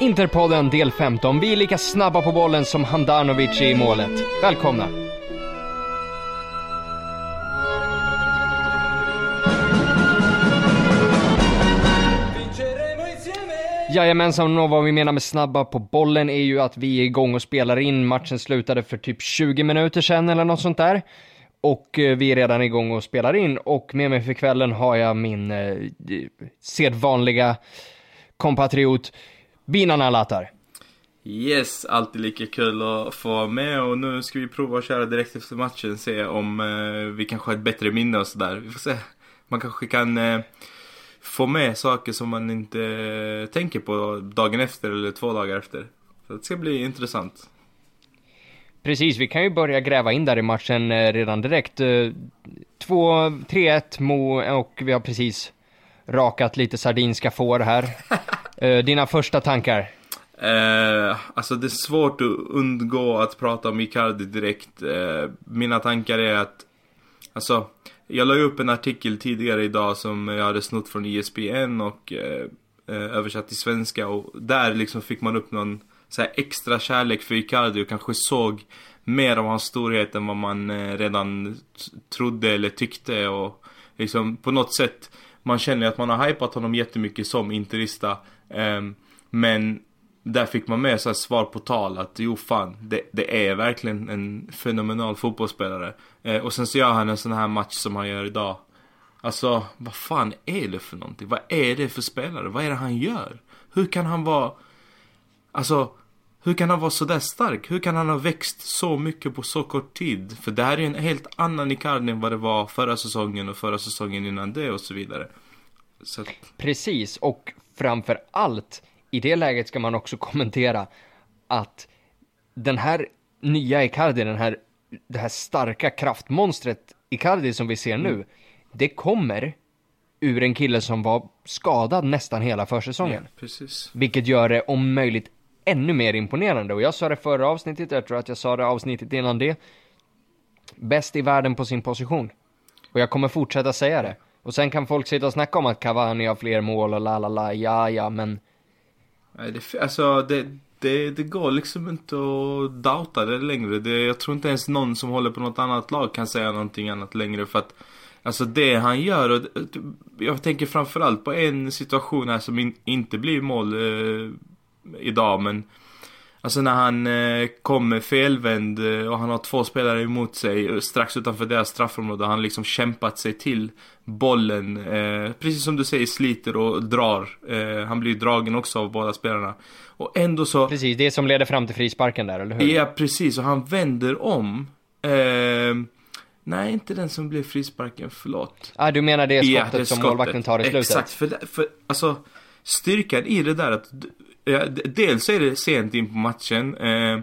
Interpodden del 15. Vi är lika snabba på bollen som Handanovic i målet. Välkomna! Jajamensan, och vad vi menar med snabba på bollen är ju att vi är igång och spelar in. Matchen slutade för typ 20 minuter sedan eller något sånt där. Och eh, vi är redan igång och spelar in och med mig för kvällen har jag min eh, sedvanliga kompatriot Binan Alatar. Yes, alltid lika kul att få vara med och nu ska vi prova att köra direkt efter matchen. Se om eh, vi kanske har ett bättre minne och sådär. Vi får se. Man kanske kan eh, få med saker som man inte eh, tänker på dagen efter eller två dagar efter. Så det ska bli intressant. Precis, vi kan ju börja gräva in där i matchen eh, redan direkt. 2, 3-1 Mo och vi har precis rakat lite sardinska får här. Eh, dina första tankar? Eh, alltså det är svårt att undgå att prata om Icardi direkt. Eh, mina tankar är att, alltså, jag la ju upp en artikel tidigare idag som jag hade snott från ESPN och eh, eh, översatt till svenska och där liksom fick man upp någon så extra kärlek för Icardi och kanske såg mer av hans storhet än vad man eh, redan trodde eller tyckte och liksom på något sätt man känner att man har hypat honom jättemycket som interista Ehm, men där fick man med så svar på tal att jo fan, det, det är verkligen en fenomenal fotbollsspelare. Ehm, och sen så gör han en sån här match som han gör idag. Alltså, vad fan är det för någonting? Vad är det för spelare? Vad är det han gör? Hur kan han vara... Alltså, hur kan han vara sådär stark? Hur kan han ha växt så mycket på så kort tid? För det här är ju en helt annan Icardi än vad det var förra säsongen och förra säsongen innan det och så vidare. Så... Precis, och framför allt i det läget ska man också kommentera att den här nya Icardi, den här, det här starka kraftmonstret Icardi som vi ser nu, mm. det kommer ur en kille som var skadad nästan hela försäsongen. Ja. Vilket gör det om möjligt ännu mer imponerande. Och jag sa det förra avsnittet, jag tror att jag sa det avsnittet innan det. Bäst i världen på sin position. Och jag kommer fortsätta säga det. Och sen kan folk sitta och snacka om att Cavani har fler mål och la la la, ja ja, men... Nej, det, alltså det, det, det går liksom inte att doubta det längre. Det, jag tror inte ens någon som håller på något annat lag kan säga någonting annat längre för att Alltså det han gör och eh, jag tänker framförallt på en situation här som in, inte blir mål eh, idag men Alltså när han eh, kommer felvänd eh, och han har två spelare emot sig eh, strax utanför deras straffområde. Han liksom kämpat sig till bollen. Eh, precis som du säger, sliter och drar. Eh, han blir dragen också av båda spelarna. Och ändå så... Precis, det som leder fram till frisparken där, eller hur? Ja, precis. Och han vänder om. Eh, nej, inte den som blev frisparken, förlåt. Ah, du menar det skottet ja, det som målvakten tar i slutet? Exakt, för, för alltså styrkan i det där att dels är det sent in på matchen. Eh,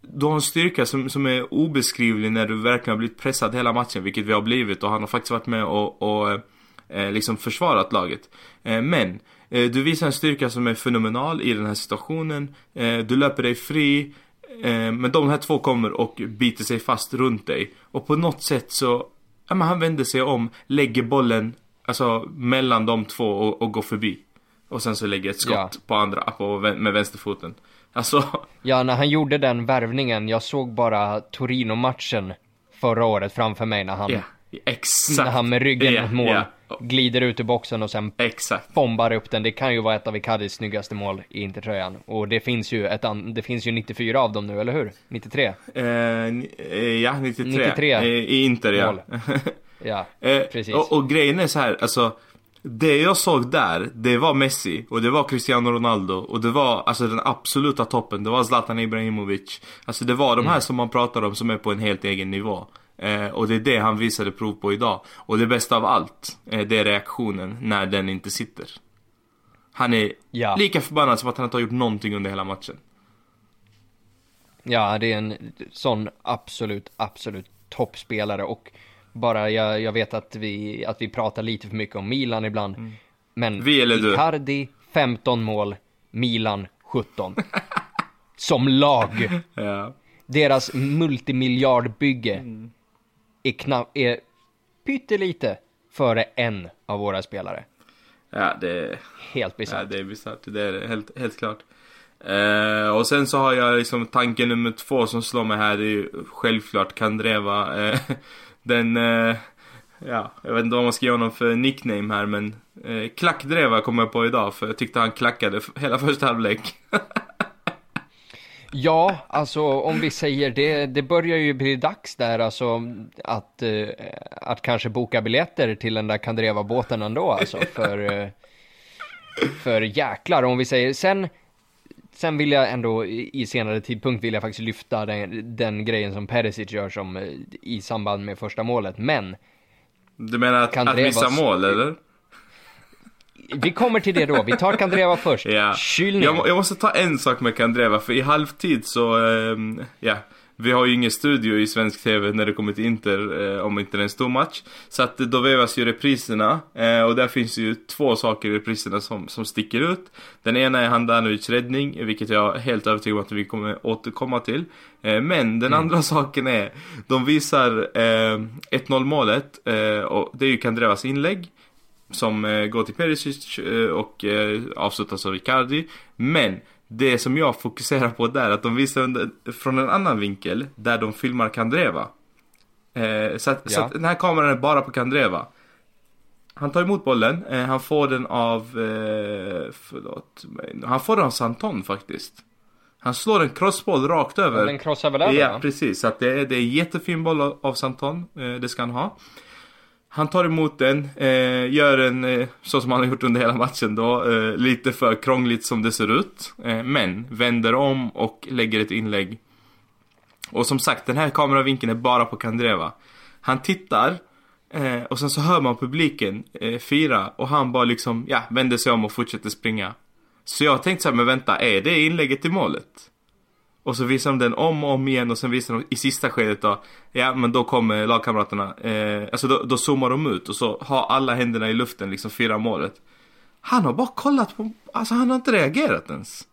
du har en styrka som, som är obeskrivlig när du verkligen har blivit pressad hela matchen, vilket vi har blivit. Och han har faktiskt varit med och, och eh, liksom försvarat laget. Eh, men eh, du visar en styrka som är fenomenal i den här situationen. Eh, du löper dig fri. Eh, men de här två kommer och biter sig fast runt dig. Och på något sätt så, ja men han vänder sig om, lägger bollen, alltså mellan de två och, och går förbi. Och sen så lägger ett skott ja. på andra, på, med vänsterfoten. Alltså. Ja, när han gjorde den värvningen, jag såg bara Torino-matchen förra året framför mig när han, yeah, exakt. när han med ryggen yeah, mot mål yeah. glider ut ur boxen och sen exakt. bombar upp den. Det kan ju vara ett av Icardis snyggaste mål i Intertröjan. Och det finns ju ett det finns ju 94 av dem nu, eller hur? 93? Eh, ja, 93. 93. Eh, I Inter, ja. ja, eh, precis. Och, och grejen är så här, alltså det jag såg där, det var Messi och det var Cristiano Ronaldo och det var alltså den absoluta toppen. Det var Zlatan Ibrahimovic. Alltså det var de här mm. som man pratar om som är på en helt egen nivå. Eh, och det är det han visade prov på idag. Och det bästa av allt, eh, det är reaktionen när den inte sitter. Han är ja. lika förbannad som att han inte har gjort någonting under hela matchen. Ja, det är en sån absolut, absolut toppspelare och bara, jag, jag vet att vi, att vi pratar lite för mycket om Milan ibland. Mm. Men vi eller du? Icardi 15 mål, Milan 17. Som lag. ja. Deras multimiljardbygge mm. är, knapp, är pyttelite före en av våra spelare. Ja, det är... Helt bisarrt. Ja, det är bisarrt. Det är det, helt, helt klart. Eh, och sen så har jag liksom tanke nummer två som slår mig här. Det är ju självklart Kandreva. Eh, den... Eh, ja, jag vet inte vad man ska ge honom för nickname här men... Eh, klackdreva kom jag på idag för jag tyckte han klackade hela första halvlek. Ja, alltså om vi säger det, det börjar ju bli dags där alltså att, eh, att kanske boka biljetter till den där Kandreva-båten ändå alltså för, eh, för jäklar om vi säger sen Sen vill jag ändå i senare tidpunkt vill jag faktiskt lyfta den, den grejen som Perisic gör som eh, i samband med första målet, men Du menar att, att missa mål eller? Vi kommer till det då, vi tar Kandreva först. Ja. Kyl jag, jag, måste ta en sak med Kandreva, för i halvtid så, eh, ja. Vi har ju ingen studio i svensk TV när det kommer till Inter, eh, om inte det är en stor match. Så att då vevas ju repriserna, eh, och där finns ju två saker i repriserna som, som sticker ut. Den ena är Handanovics räddning, vilket jag är helt övertygad om att vi kommer återkomma till. Eh, men den mm. andra saken är, de visar 1-0 målet, och det är ju Kandrevas inlägg. Som eh, går till Perisic eh, och eh, avslutas av Icardi. Men det som jag fokuserar på där, att de visar under, från en annan vinkel där de filmar Kandreva. Eh, så, att, ja. så att den här kameran är bara på Kandreva. Han tar emot bollen, eh, han får den av, eh, förlåt mig, han får den av Santon faktiskt. Han slår en crossboll rakt över. Den krossar väl över Ja, precis. Så att det, är, det är en jättefin boll av, av Santon, eh, det ska han ha. Han tar emot den, eh, gör en, eh, så som han har gjort under hela matchen då, eh, lite för krångligt som det ser ut. Eh, men vänder om och lägger ett inlägg. Och som sagt, den här kameravinkeln är bara på Kandreva. Han tittar, eh, och sen så hör man publiken eh, fira och han bara liksom, ja, vänder sig om och fortsätter springa. Så jag tänkte så här, men vänta, är det inlägget i målet? Och så visar de den om och om igen och sen visar de i sista skedet då Ja men då kommer lagkamraterna eh, Alltså då, då zoomar de ut och så har alla händerna i luften liksom firar målet. Han har bara kollat på, alltså han har inte reagerat ens.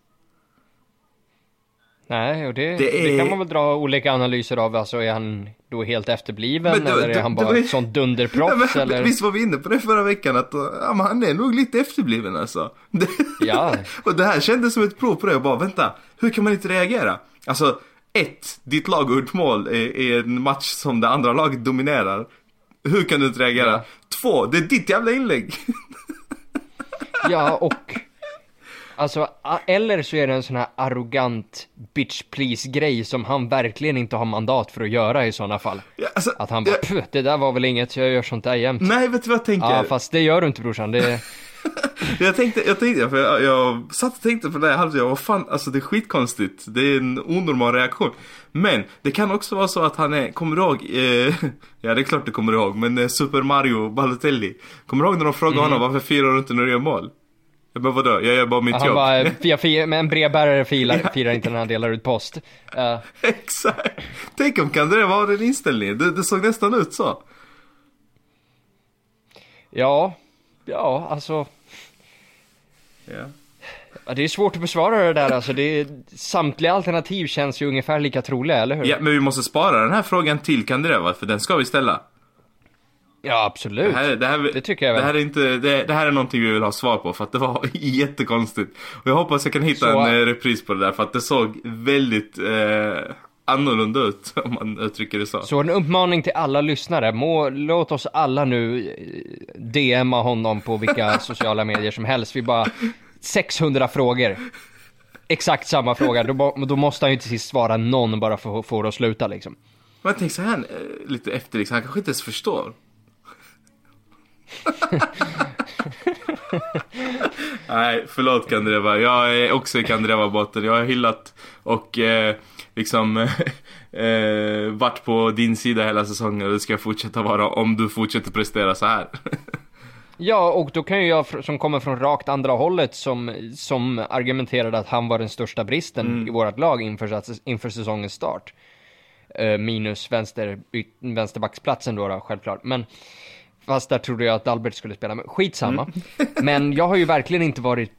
Nej, och det, det, är... det, kan man väl dra olika analyser av. Alltså är han då helt efterbliven då, eller är han bara var... ett sånt dunderproffs? eller? Visst var vi inne på det förra veckan att ja, men han är nog lite efterbliven alltså. ja. och det här kändes som ett prov på det. Jag bara vänta, hur kan man inte reagera? Alltså, ett, ditt lag har gjort mål i, en match som det andra laget dominerar. Hur kan du inte reagera? Ja. Två, det är ditt jävla inlägg. ja, och Alltså, eller så är det en sån här arrogant bitch please grej som han verkligen inte har mandat för att göra i sådana fall. Ja, alltså, att han bara, ja. det där var väl inget, jag gör sånt där jämt. Nej, vet du vad jag tänker? Ja, fast det gör du inte brorsan, det... jag tänkte, jag tänkte, för jag, jag satt och tänkte på det här halvtid, vad fan, alltså det är skitkonstigt. Det är en onormal reaktion. Men det kan också vara så att han är, kommer du ihåg, eh, ja det är klart du kommer ihåg, men eh, Super Mario Balotelli. Kommer du ihåg när de frågade mm. honom varför firar du inte när du gör mål? Bara vadå? Jag gör bara mitt han jobb. Bara, jag men en brevbärare filar, firar inte när han delar ut post. Uh. Exakt. Tänk om kan det vara den inställningen? Det, det såg nästan ut så. Ja, ja alltså. Ja, det är svårt att besvara det där alltså. Det är, samtliga alternativ känns ju ungefär lika troliga, eller hur? Ja, men vi måste spara den här frågan till Kandreva, för den ska vi ställa. Ja, absolut. Det, här, det, här, det tycker jag väl. Det här, är inte, det, det, här är någonting vi vill ha svar på för att det var jättekonstigt. Och jag hoppas jag kan hitta Så... en eh, repris på det där för att det såg väldigt eh, annorlunda ut om man uttrycker det så. Så en uppmaning till alla lyssnare. Må, låt oss alla nu eh, DMa honom på vilka sociala medier som helst. Vi bara 600 frågor. Exakt samma fråga. Då, då måste han ju till sist svara någon bara för att få det att sluta liksom. Men tänker så här eh, lite efter liksom, han kanske inte ens förstår. Nej, förlåt Kandreva. Jag är också i Kandreva-botten. Jag har hyllat och eh, liksom eh, varit på din sida hela säsongen och det ska jag fortsätta vara om du fortsätter prestera så här. ja, och då kan ju jag som kommer från rakt andra hållet som, som argumenterade att han var den största bristen mm. i vårt lag inför, inför säsongens start. Eh, minus vänster, vänsterbacksplatsen då, då självklart. Men Fast där trodde jag att Albert skulle spela, men skitsamma. Mm. men jag har ju verkligen inte varit,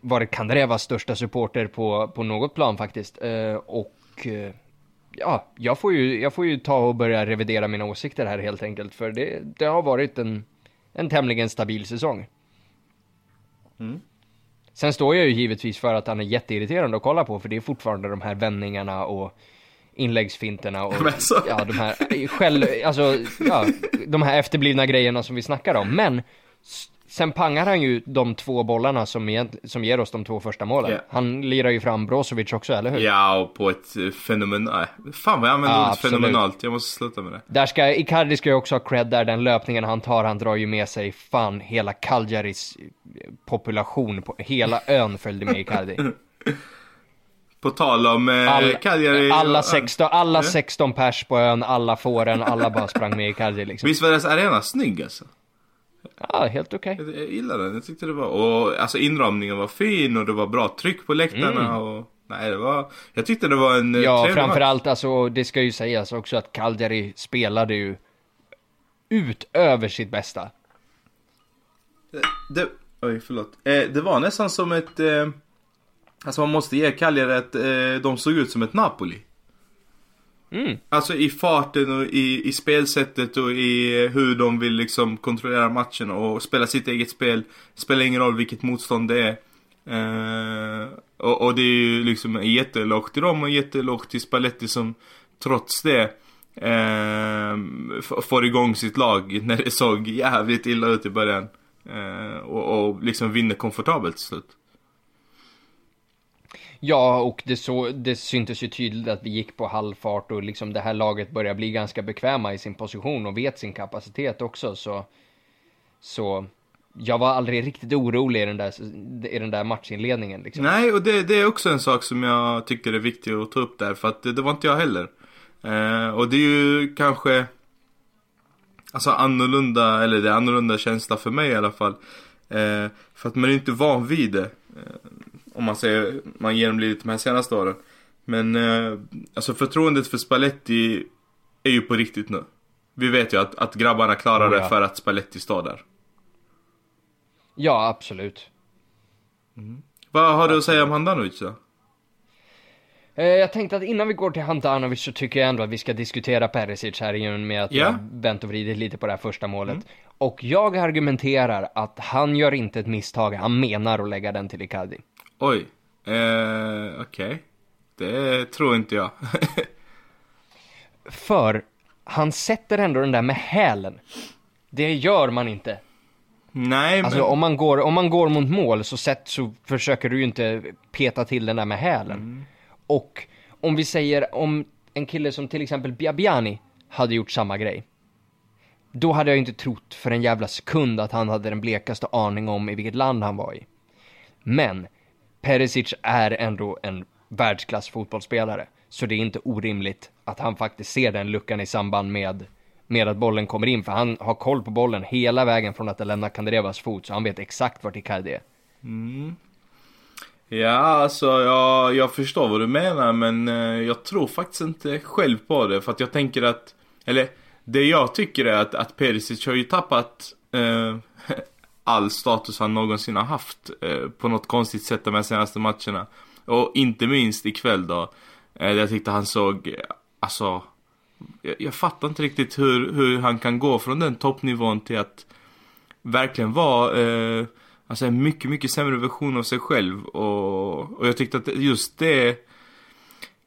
varit Kandrevas största supporter på, på något plan faktiskt. Uh, och uh, ja, jag får, ju, jag får ju ta och börja revidera mina åsikter här helt enkelt. För det, det har varit en, en tämligen stabil säsong. Mm. Sen står jag ju givetvis för att han är jätteirriterande att kolla på, för det är fortfarande de här vändningarna och inläggsfinterna och ja, de här själv, alltså, ja, de här efterblivna grejerna som vi snackar om. Men sen pangar han ju de två bollarna som, egent, som ger oss de två första målen. Ja. Han lirar ju fram Brozovic också, eller hur? Ja, och på ett eh, fenomenalt... Fan vad jag använder Ja, ordet absolut. fenomenalt. Jag måste sluta med det. Där ska, Icardi ska ju också ha cred där, den löpningen han tar, han drar ju med sig fan hela Calgaris eh, population, på, hela ön följde med Icardi. På tal om eh, All, Cagliari... alla och- 16, alla Ja. 16 pers på ön, alla fåren, alla bara sprang med Icardi liksom. Visst var deras arena snygg alltså? Ja, helt okej. Jag, jag gillar den, jag tyckte det var... Och alltså inramningen var fin och det var bra tryck på läktarna och... Nej, det var... Jag tyckte det var en eh, Ja, framförallt alltså, det ska ju sägas också att Cagliari spelade ju utöver sitt bästa. Det, oj, förlåt. Eh, det var nästan som ett... Eh, alltså man måste ge Cagliari att eh, de såg ut som ett Napoli. Mm. Alltså i farten och i, i spelsättet och i hur de vill liksom kontrollera matchen och spela sitt eget spel. Spelar ingen roll vilket motstånd det är. Eh, och, och det är ju liksom jättelågt till dem och jättelågt till Spalletti som trots det eh, får igång sitt lag när det såg jävligt illa ut i början. Eh, och, och liksom vinner komfortabelt till slut. Ja, och det, så, det syntes ju tydligt att vi gick på halvfart och liksom det här laget börjar bli ganska bekväma i sin position och vet sin kapacitet också, så... Så... Jag var aldrig riktigt orolig i den där, i den där matchinledningen liksom. Nej, och det, det är också en sak som jag tycker är viktig att ta upp där, för att det, det var inte jag heller. Eh, och det är ju kanske Alltså annorlunda, eller det är annorlunda känsla för mig i alla fall. Eh, för att man är inte van vid det. Eh, om man säger, man genomlidit de här senaste åren. Men eh, alltså förtroendet för Spalletti är ju på riktigt nu. Vi vet ju att, att grabbarna klarar Oh, det ja. för att Spalletti står där. Ja, absolut. Vad har du att säga om Handanovic då? Eh, Jag tänkte att innan vi går till Handanovic så tycker jag ändå att vi ska diskutera Perisic här i och med att Ja. jag vänt och vridit lite på det här första målet. Och jag argumenterar att han gör inte ett misstag, han menar att lägga den till Icardi. Oj. Eh, okej. Det tror inte jag. För han sätter ändå den där med hälen. Det gör man inte. Nej, men... Alltså om man går, om man går mot mål så, sätt, så försöker du ju inte peta till den där med hälen. Och om vi säger om en kille som till exempel Biabiani hade gjort samma grej. Då hade jag inte trott för en jävla sekund att han hade den blekaste aning om i vilket land han var i. Men Perisic är ändå en världsklass fotbollsspelare. Så det är inte orimligt att han faktiskt ser den luckan i samband med, med att bollen kommer in. För han har koll på bollen hela vägen från att den lämnar Kandrevas fot. Så han vet exakt vart Icardi är. Mm. Ja, alltså jag, jag förstår vad du menar men eh, jag tror faktiskt inte själv på det för att jag tänker att, eller det jag tycker är att, att Perisic har ju tappat eh, all status han någonsin har haft eh, på något konstigt sätt de här senaste matcherna. Och inte minst ikväll då. Eh, jag tyckte han såg, eh, alltså, jag, jag fattar inte riktigt hur, hur han kan gå från den toppnivån till att verkligen vara eh, alltså en mycket, mycket sämre version av sig själv. Och, och jag tyckte att just det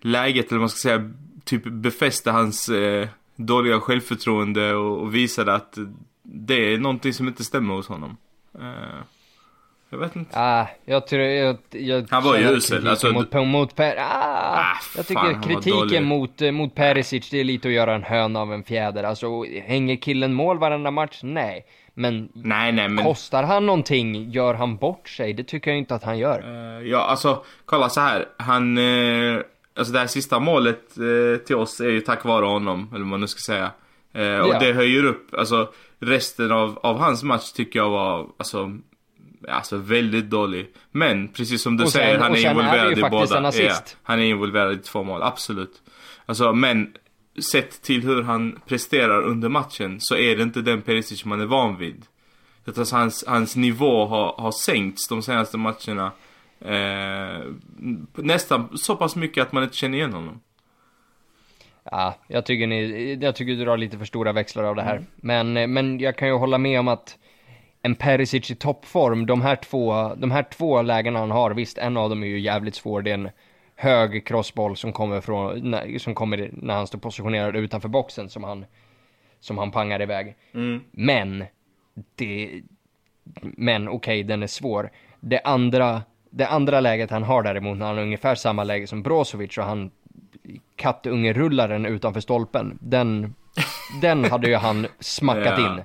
läget, eller vad man ska säga, typ befäste hans eh, dåliga självförtroende och, och visade att det är någonting som inte stämmer hos honom. Eh, jag vet inte. Ah, jag tror, jag, jag Han var ju usel, kritiken alltså, mot, mot Per, ah, Ah, jag fan, tycker dålig. kritiken mot, mot Perisic, det är lite att göra en höna av en fjäder. Alltså, hänger killen mål varenda match? Nej. Men Nej, nej, men... kostar han någonting, gör han bort sig? Det tycker jag inte att han gör. Eh, ja, alltså, kolla så här. Han, eh, alltså det här sista målet eh, till oss är ju tack vare honom, eller vad man nu ska säga. Och Ja. det höjer upp, alltså resten av, av hans match tycker jag var, alltså, alltså väldigt dålig. Men precis som du sen- säger, han är är involverad ju i båda. Ja, han är involverad i två mål, absolut. Alltså, men sett till hur han presterar under matchen så är det inte den Perisic man är van vid. Alltså hans, hans nivå har, har sänkts de senaste matcherna. Eh, nästan så pass mycket att man inte känner igen honom. Ja, jag tycker ni, jag tycker du drar lite för stora växlar av det här. Men, eh, men jag kan ju hålla med om att en Perisic i toppform, de här två, de här två lägena han har, visst en av dem är ju jävligt svår, det är en hög crossboll som kommer från, som kommer när han står positionerad utanför boxen som han, som han pangar iväg. Mm. Men, det, men okej, okay, den är svår. Det andra, det andra läget han har däremot, när han har ungefär samma läge som Brozovic och han kattungerullaren utanför stolpen, den, den hade ju han smackat ja. in.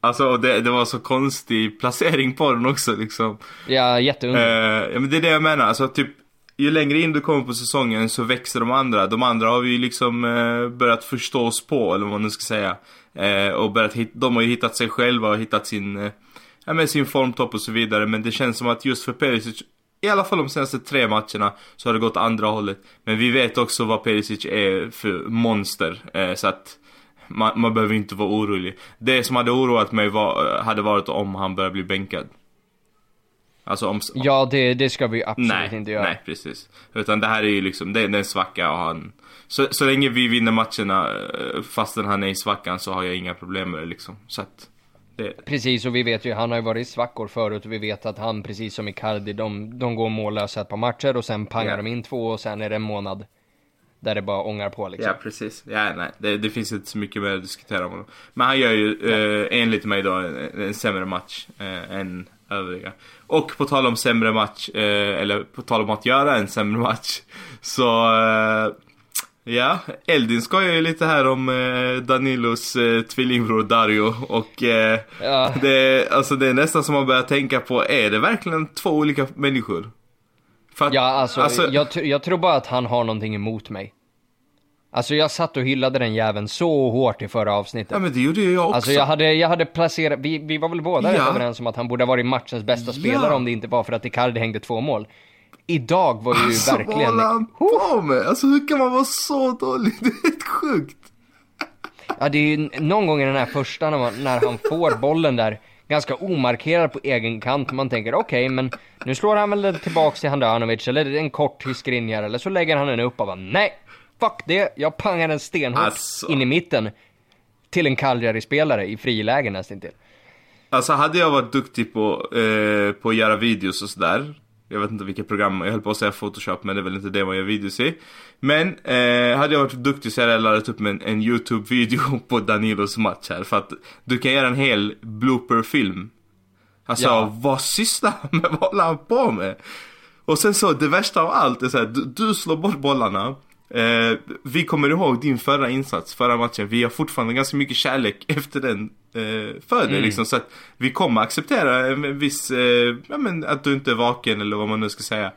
Alltså det, det var så konstig placering på den också liksom. Ja, jätteunderligt. Uh, ja men det är det jag menar, alltså typ ju längre in du kommer på säsongen så växer de andra. De andra har vi ju liksom uh, börjat förstå oss på, eller vad man nu ska säga. Uh, och börjat hit, de har ju hittat sig själva och hittat sin, uh, ja, men sin formtopp och så vidare. Men det känns som att just för Perisic, i alla fall de senaste tre matcherna, så har det gått andra hållet. Men vi vet också vad Perisic är för monster. så att man, man behöver inte vara orolig. Det som hade oroat mig var, hade varit om han började bli bänkad. Alltså om... Ja, det, det ska vi absolut nej, inte göra. Nej, precis. Utan det här är ju liksom, det, det är en svacka och han... Så, så länge vi vinner matcherna eh, fastän han är i svackan så har jag inga problem med det liksom. Så att... Det... Precis, och vi vet ju, han har ju varit i svackor förut och vi vet att han, precis som Icardi, de, de går mållösa ett par matcher och sen pangar yeah. de in två och sen är det en månad där det bara ångar på liksom. Ja, precis. Ja, nej. Det, det finns inte så mycket mer att diskutera om honom. Men han gör ju, eh, enligt mig då, en, en sämre match eh, än övriga. Och på tal om sämre match, eh, eller på tal om att göra en sämre match. Så, eh, ja. Eldin skojar ju lite här om eh, Danilos eh, tvillingbror Dario. Och eh, ja. det, alltså det är nästan som man börjar tänka på, är det verkligen två olika människor? Att, ja, alltså, alltså... Jag, jag, tror bara att han har någonting emot mig. Alltså jag satt och hyllade den jäveln så hårt i förra avsnittet. Ja men det gjorde jag också. Alltså jag hade, jag hade placerat, vi, vi var väl båda ja. överens om att han borde ha varit matchens bästa spelare ja. om det inte var för att Icardi hängde två mål. Idag var ju alltså, verkligen... Vad han på med? Alltså hur kan man vara så dålig? Det är helt sjukt. Ja det är ju någon gång i den här första när, man, när han får bollen där ganska omarkerad på egen kant. Man tänker okej, okay, men nu slår han väl tillbaks till Handanovic eller en kort Hysgrinjar eller så lägger han den upp och bara nej, fuck det, jag pangar den stenhårt alltså. in i mitten till en Cagliari-spelare i friläge nästintill. Alltså hade jag varit duktig på, eh, på att göra videos och sådär jag vet inte vilket program, jag höll på att säga photoshop men det är väl inte det man gör videos i. Men eh, hade jag varit duktig så hade jag laddat upp en, en YouTube-video på Danilos match här. För att du kan göra en hel blooper-film. Alltså ja. vad sysslar han med? Vad håller han på med? Och sen så, det värsta av allt är så här, du, du slår bort bollarna. Eh, vi kommer ihåg din förra insats, förra matchen. Vi har fortfarande ganska mycket kärlek efter den eh, för dig mm. liksom. Så att vi kommer acceptera en viss, eh, ja men att du inte är vaken eller vad man nu ska säga.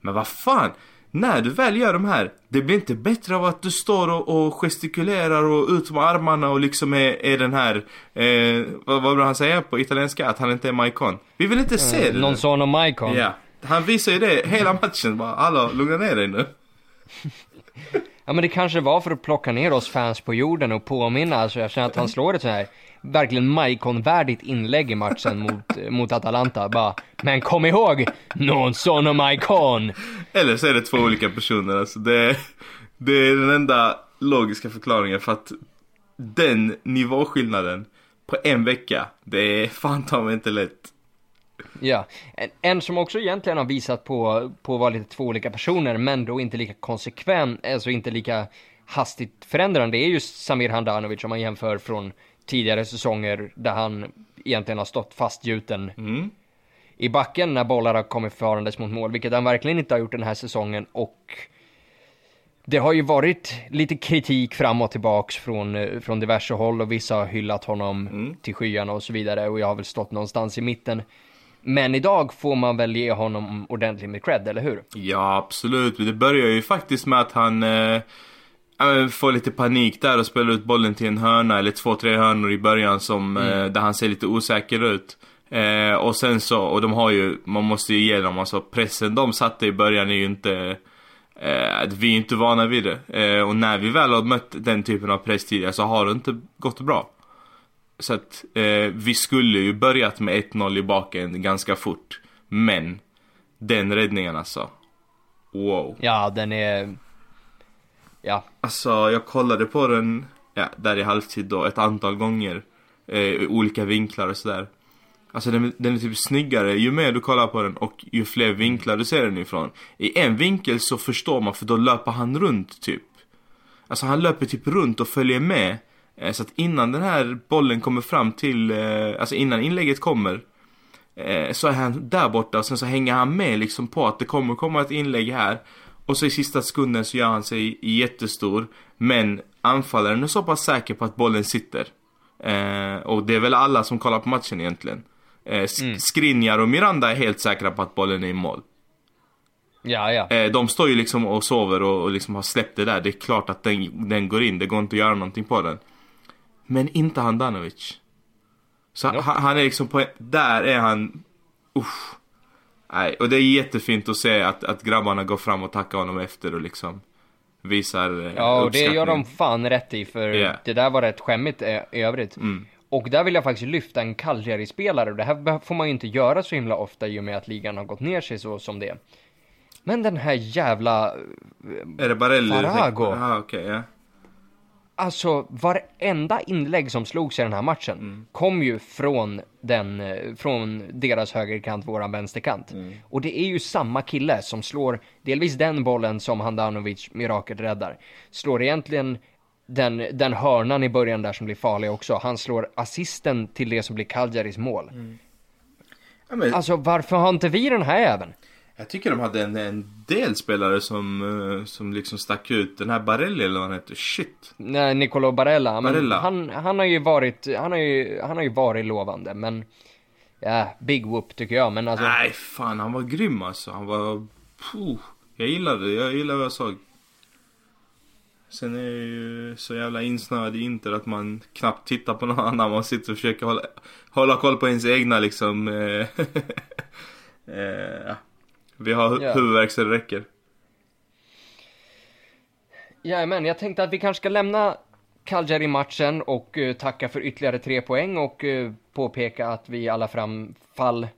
Men vad fan. När du väl gör de här, det blir inte bättre av att du står och, och gestikulerar och ut med armarna och liksom är, är den här, eh, vad, vad han säga på italienska? Att han inte är Maikon. Vi vill inte se mm, det. Någon sån om Maikon. Ja. Han visar ju det hela matchen bara, hallå, lugna ner dig nu. Ja men det kanske var för att plocka ner oss fans på jorden och påminna, alltså jag känner att han slår ett så här verkligen Maikon-värdigt inlägg i matchen mot, eh, mot Atalanta. Bara, men kom ihåg, non sono Maikon! Eller så är det två olika personer, alltså det, det är den enda logiska förklaringen för att den nivåskillnaden på en vecka, det är fan ta mig inte lätt. Ja, en, en, som också egentligen har visat på, på att vara lite två olika personer, men då inte lika konsekvent, alltså inte lika hastigt förändrande, det är ju Samir Handanovic om man jämför från tidigare säsonger där han egentligen har stått fastgjuten mm. i backen när bollar har kommit farandes mot mål, vilket han verkligen inte har gjort den här säsongen och det har ju varit lite kritik fram och tillbaks från, från diverse håll och vissa har hyllat honom mm. till skyarna och så vidare och jag har väl stått någonstans i mitten. Men idag får man väl ge honom ordentligt med cred, eller hur? Ja, absolut. Det börjar ju faktiskt med att han eh, får lite panik där och spelar ut bollen till en hörna eller två, tre hörnor i början som, mm. eh, där han ser lite osäker ut. Eh, och sen så, och de har ju, man måste ju ge dem, alltså pressen de satte i början är ju inte eh, vi är inte vana vid det. Eh, och när vi väl har mött den typen av press tidigare så har det inte gått bra. Så att eh, vi skulle ju börjat med 1-0 i baken ganska fort. Men den räddningen alltså. Wow. Ja, den är... Ja. Alltså, jag kollade på den ja, där i halvtid då ett antal gånger. Eh, olika vinklar och sådär. Alltså den, den är typ snyggare ju mer du kollar på den och ju fler vinklar du ser den ifrån. I en vinkel så förstår man för då löper han runt typ. Alltså han löper typ runt och följer med. Eh, så att innan den här bollen kommer fram till, eh, alltså innan inlägget kommer. Eh, så är han där borta och sen så hänger han med liksom på att det kommer komma ett inlägg här. Och så i sista sekunden så gör han sig jättestor. Men anfallaren är så pass säker på att bollen sitter. och det är väl alla som kollar på matchen egentligen. mm. Skriniar och Miranda är helt säkra på att bollen är i mål. Ja, ja. Eh, de står ju liksom och sover och, och liksom har släppt det där. Det är klart att den, den går in. Det går inte att göra någonting på den. Men inte Handanovic. Så nope. han, han, är liksom på, där är han, usch. Nej, och det är jättefint att se att, att grabbarna går fram och tackar honom efter och liksom visar eh, Ja, och det gör de fan rätt i för yeah. det där var rätt skämmigt i övrigt. Mm. Och där vill jag faktiskt lyfta en Cagliari-spelare och det här får man ju inte göra så himla ofta i och med att ligan har gått ner sig så som det är. Men den här jävla... Är det Barelli? Farago. Okej, okay, ja. Alltså, varenda inlägg som slogs i den här matchen mm. kom ju från den, från deras högerkant, våran vänsterkant. Mm. Och det är ju samma kille som slår delvis den bollen som Handanovic mirakelt räddar. Slår egentligen den, den hörnan i början där som blir farlig också. Han slår assisten till det som blir Calgaris mål. Mm. Ja, men... Alltså varför har inte vi den här även? Jag tycker de hade en, en del spelare som, uh, som liksom stack ut. Den här Barelli eller vad han heter, shit. Nej, Nicolo Barella. Barella. Han, han har ju varit, han har ju, han har ju varit lovande men Ja, big whoop tycker jag men alltså Nej fan han var grym alltså. Han var, puh. Jag gillade det, jag gillade vad jag såg. Sen är jag ju så jävla insnöad i Inter att man knappt tittar på någon annan. Man sitter och försöker hålla, hålla koll på ens egna liksom. eh, eh vi har ja. huvudvärk så det räcker. Jajamän, jag tänkte att vi kanske ska lämna Cagliari-matchen och uh, tacka för ytterligare tre poäng och uh, påpeka att vi i alla fram, fall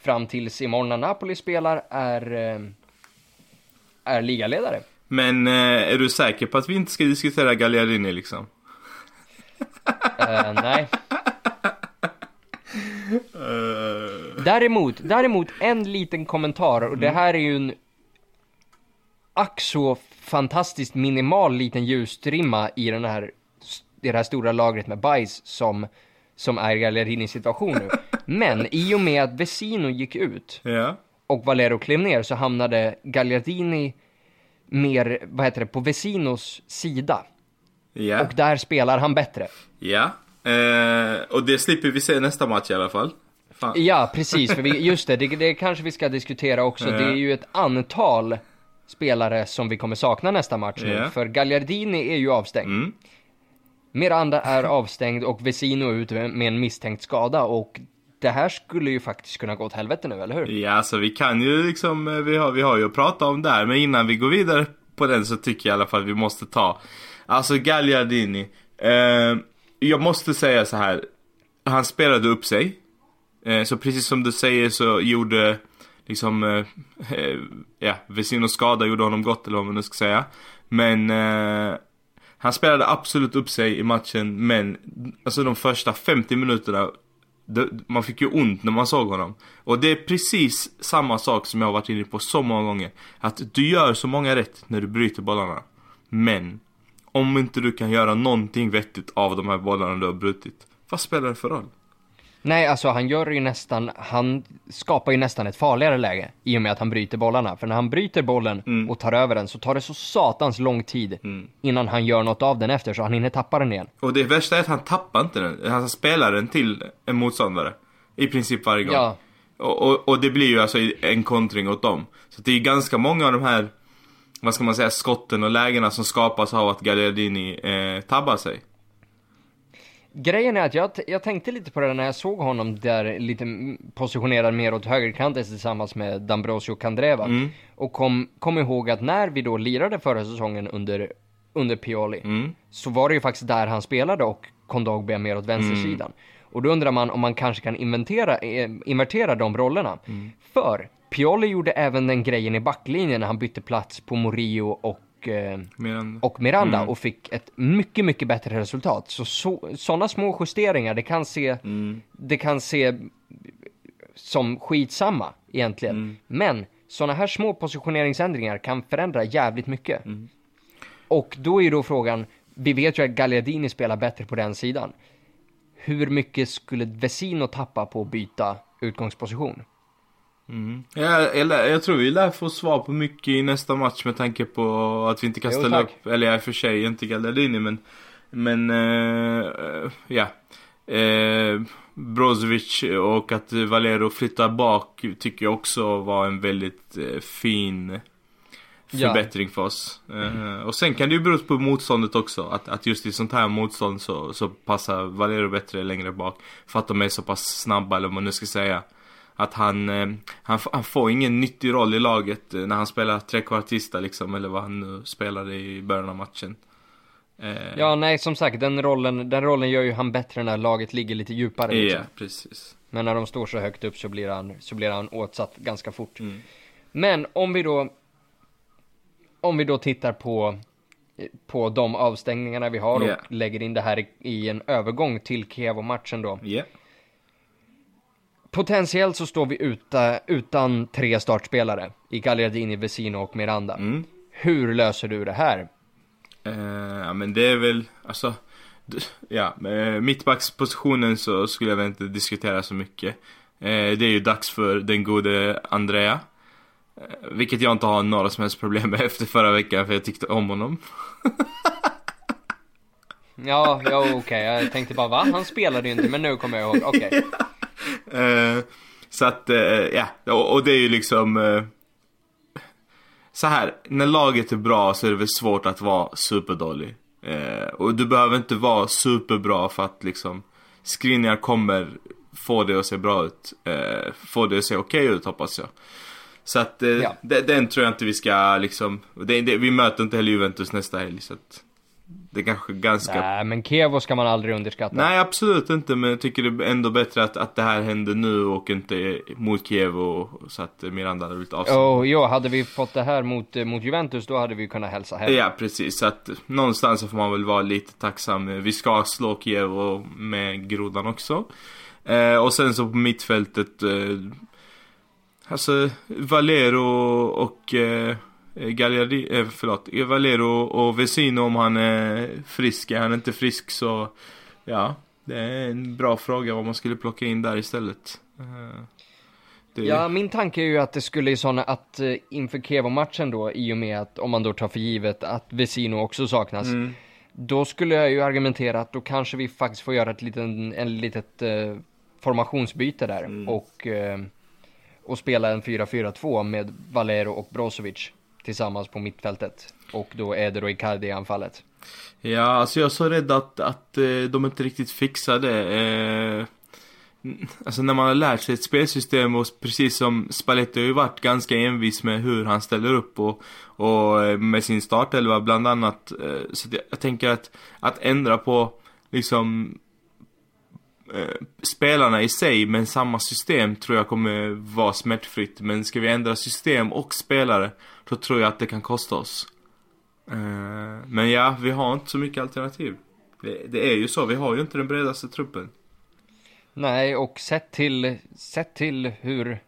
fram tills imorgon när Napoli spelar är, uh, är ligaledare. Men är du säker på att vi inte ska diskutera Gagliardini liksom? nej. Däremot, däremot en liten kommentar och det mm. här är ju en ack så fantastiskt minimal liten ljusstrimma i den här, det här stora lagret med bajs som, som är Gallerini situation nu. Men i och med att Vesino gick ut ja. och Valero klev ner så hamnade Gagliardini mer, vad heter det, på Vesinos sida. Ja. Och där spelar han bättre. Ja, eh, och det slipper vi se nästa match i alla fall. Ja, precis. För vi, just det, det, det kanske vi ska diskutera också. Det är ju ett antal spelare som vi kommer sakna nästa match nu. För Gagliardini är ju avstängd. Mm. Miranda är avstängd och Vesino ute med en misstänkt skada och det här skulle ju faktiskt kunna gå åt helvete nu, eller hur? Ja, alltså vi kan ju liksom, eh, vi har, vi har ju att prata om där, men innan vi går vidare på den så tycker jag i alla fall vi måste ta, alltså Gagliardini, eh, jag måste säga så här, han spelade upp sig, Eh, så precis som du säger så gjorde liksom, eh, eh, ja, Vesinos skada gjorde honom gott eller vad man nu ska säga. Men eh, han spelade absolut upp sig i matchen men alltså de första 50 minuterna det, man fick ju ont när man såg honom. Och det är precis samma sak som jag har varit inne på så många gånger. Att du gör så många rätt när du bryter bollarna. Men om inte du kan göra någonting vettigt av de här bollarna du har brutit. Vad spelar det för roll? Nej, alltså han gör ju nästan, han skapar ju nästan ett farligare läge i och med att han bryter bollarna. För när han bryter bollen mm. och tar över den så tar det så satans lång tid mm. innan han gör något av den efter så han hinner tappa den igen. Och det värsta är att han tappar inte den, han spelar den till en motståndare. I princip varje gång. Ja. Och, och, och det blir ju alltså en kontring åt dem. Så det är ganska många av de här, vad ska man säga, skotten och lägena som skapas av att Galliardini eh, tabbar sig. Grejen är att jag, jag tänkte lite på det när jag såg honom där lite positionerad mer åt högerkanten tillsammans med Dambrosio Candreva. Mm. Och kom, kom ihåg att när vi då lirade förra säsongen under, under Pioli mm. så var det ju faktiskt där han spelade och Kondogbia mer åt vänstersidan. Mm. Och då undrar man om man kanske kan inventera, eh, invertera de rollerna. Mm. För Pioli gjorde även den grejen i backlinjen när han bytte plats på Morio och och, eh, Miranda, och, Miranda mm. och fick ett mycket, mycket bättre resultat. Så, så sådana små justeringar, det kan se, mm. det kan se som skitsamma egentligen. Mm. Men sådana här små positioneringsändringar kan förändra jävligt mycket. Och då är ju då frågan, vi vet ju att Gagliardini spelar bättre på den sidan. Hur mycket skulle Vesino tappa på att byta utgångsposition? Ja, jag, lär- jag tror vi lär få svar på mycket i nästa match med tanke på att vi inte kan ställa upp, eller ja, i och för sig inte Gallardini men, men, eh, ja. Eh, Brozovic och att Valero flyttar bak tycker jag också var en väldigt eh, fin Ja. förbättring för oss. Eh, och sen kan det ju bero på motståndet också. Att, att just i sånt här motstånd så, så passar Valero bättre längre bak. För att de är så pass snabba eller vad man nu ska säga. Att han, eh, han, han får ingen nyttig roll i laget eh, när han spelar trekvartista liksom. Eller vad han nu spelade i början av matchen. Eh, Ja, nej, som sagt, den rollen, den rollen gör ju han bättre när laget ligger lite djupare. ja, Liksom. precis. Men när de står så högt upp så blir han, så blir han åtsatt ganska fort. Mm. Men om vi då, om vi då tittar på, på de avstängningarna vi har och lägger in det här i, i en övergång till Kiev-matchen då. Ja. Potentiellt så står vi uta, utan tre startspelare i Gagliardini, Vesino och Miranda. Mm. Hur löser du det här? Eh, ja men det är väl, alltså Ja, mittbackspositionen så skulle jag väl inte diskutera så mycket. Eh, det är ju dags för den gode Andrea. Eh, vilket jag inte har några som helst problem med efter förra veckan för jag tyckte om honom. Ja, ja okej, jag tänkte bara va? Han spelade ju inte, men nu kommer jag ihåg, okej. Eh, så att, eh, ja, och, och det är ju liksom eh, Så här, när laget är bra så är det väl svårt att vara superdålig. Eh, och du behöver inte vara superbra för att liksom Skriniar kommer få det att se bra ut. Eh, få det att se okej ut hoppas jag. Så att eh, Ja. de- den tror jag inte vi ska liksom, det, det, vi möter inte heller Juventus nästa helg så att Det är kanske ganska Nej, men Kevo ska man aldrig underskatta. Nej absolut inte men jag tycker det är ändå bättre att, att det här händer nu och inte mot Kiev och, så att Miranda hade blivit avstängd. Och jo, hade vi fått det här mot, eh, mot Juventus, då hade vi kunnat hälsa hem. Ja precis, så att någonstans så får man väl vara lite tacksam. Vi ska slå Kiev och med grodan också. Eh, och sen så på mittfältet eh, Alltså Valero och eh, Gagliardi, eh, förlåt, Valero och Vesino om han är frisk. Är han inte frisk så Ja, det är en bra fråga vad man skulle plocka in där istället. Eh, det, Ja, min tanke är ju att det skulle i såna att eh, inför Kevo-matchen då, i och med att om man då tar för givet att Vesino också saknas, Mm. då skulle jag ju argumentera att då kanske vi faktiskt får göra ett liten, en litet eh, formationsbyte där Mm. och, eh, och spela en 4-4-2 med Valero och Brozovic tillsammans på mittfältet. Och då Eder och Icardi i anfallet. Ja, alltså jag är så rädd att, att eh, de inte riktigt fixar det. Eh, alltså när man har lärt sig ett spelsystem och precis som Spalletti har ju varit ganska envis med hur han ställer upp och, och eh, med sin startelva bland annat. Eh, så jag, jag tänker att, att ändra på liksom Eh, spelarna i sig men samma system tror jag kommer vara smärtfritt. Men ska vi ändra system och spelare då tror jag att det kan kosta oss. Eh, men ja, vi har inte så mycket alternativ. Det, är ju så, vi har ju inte den bredaste truppen. Nej, och sett till, sett till hur,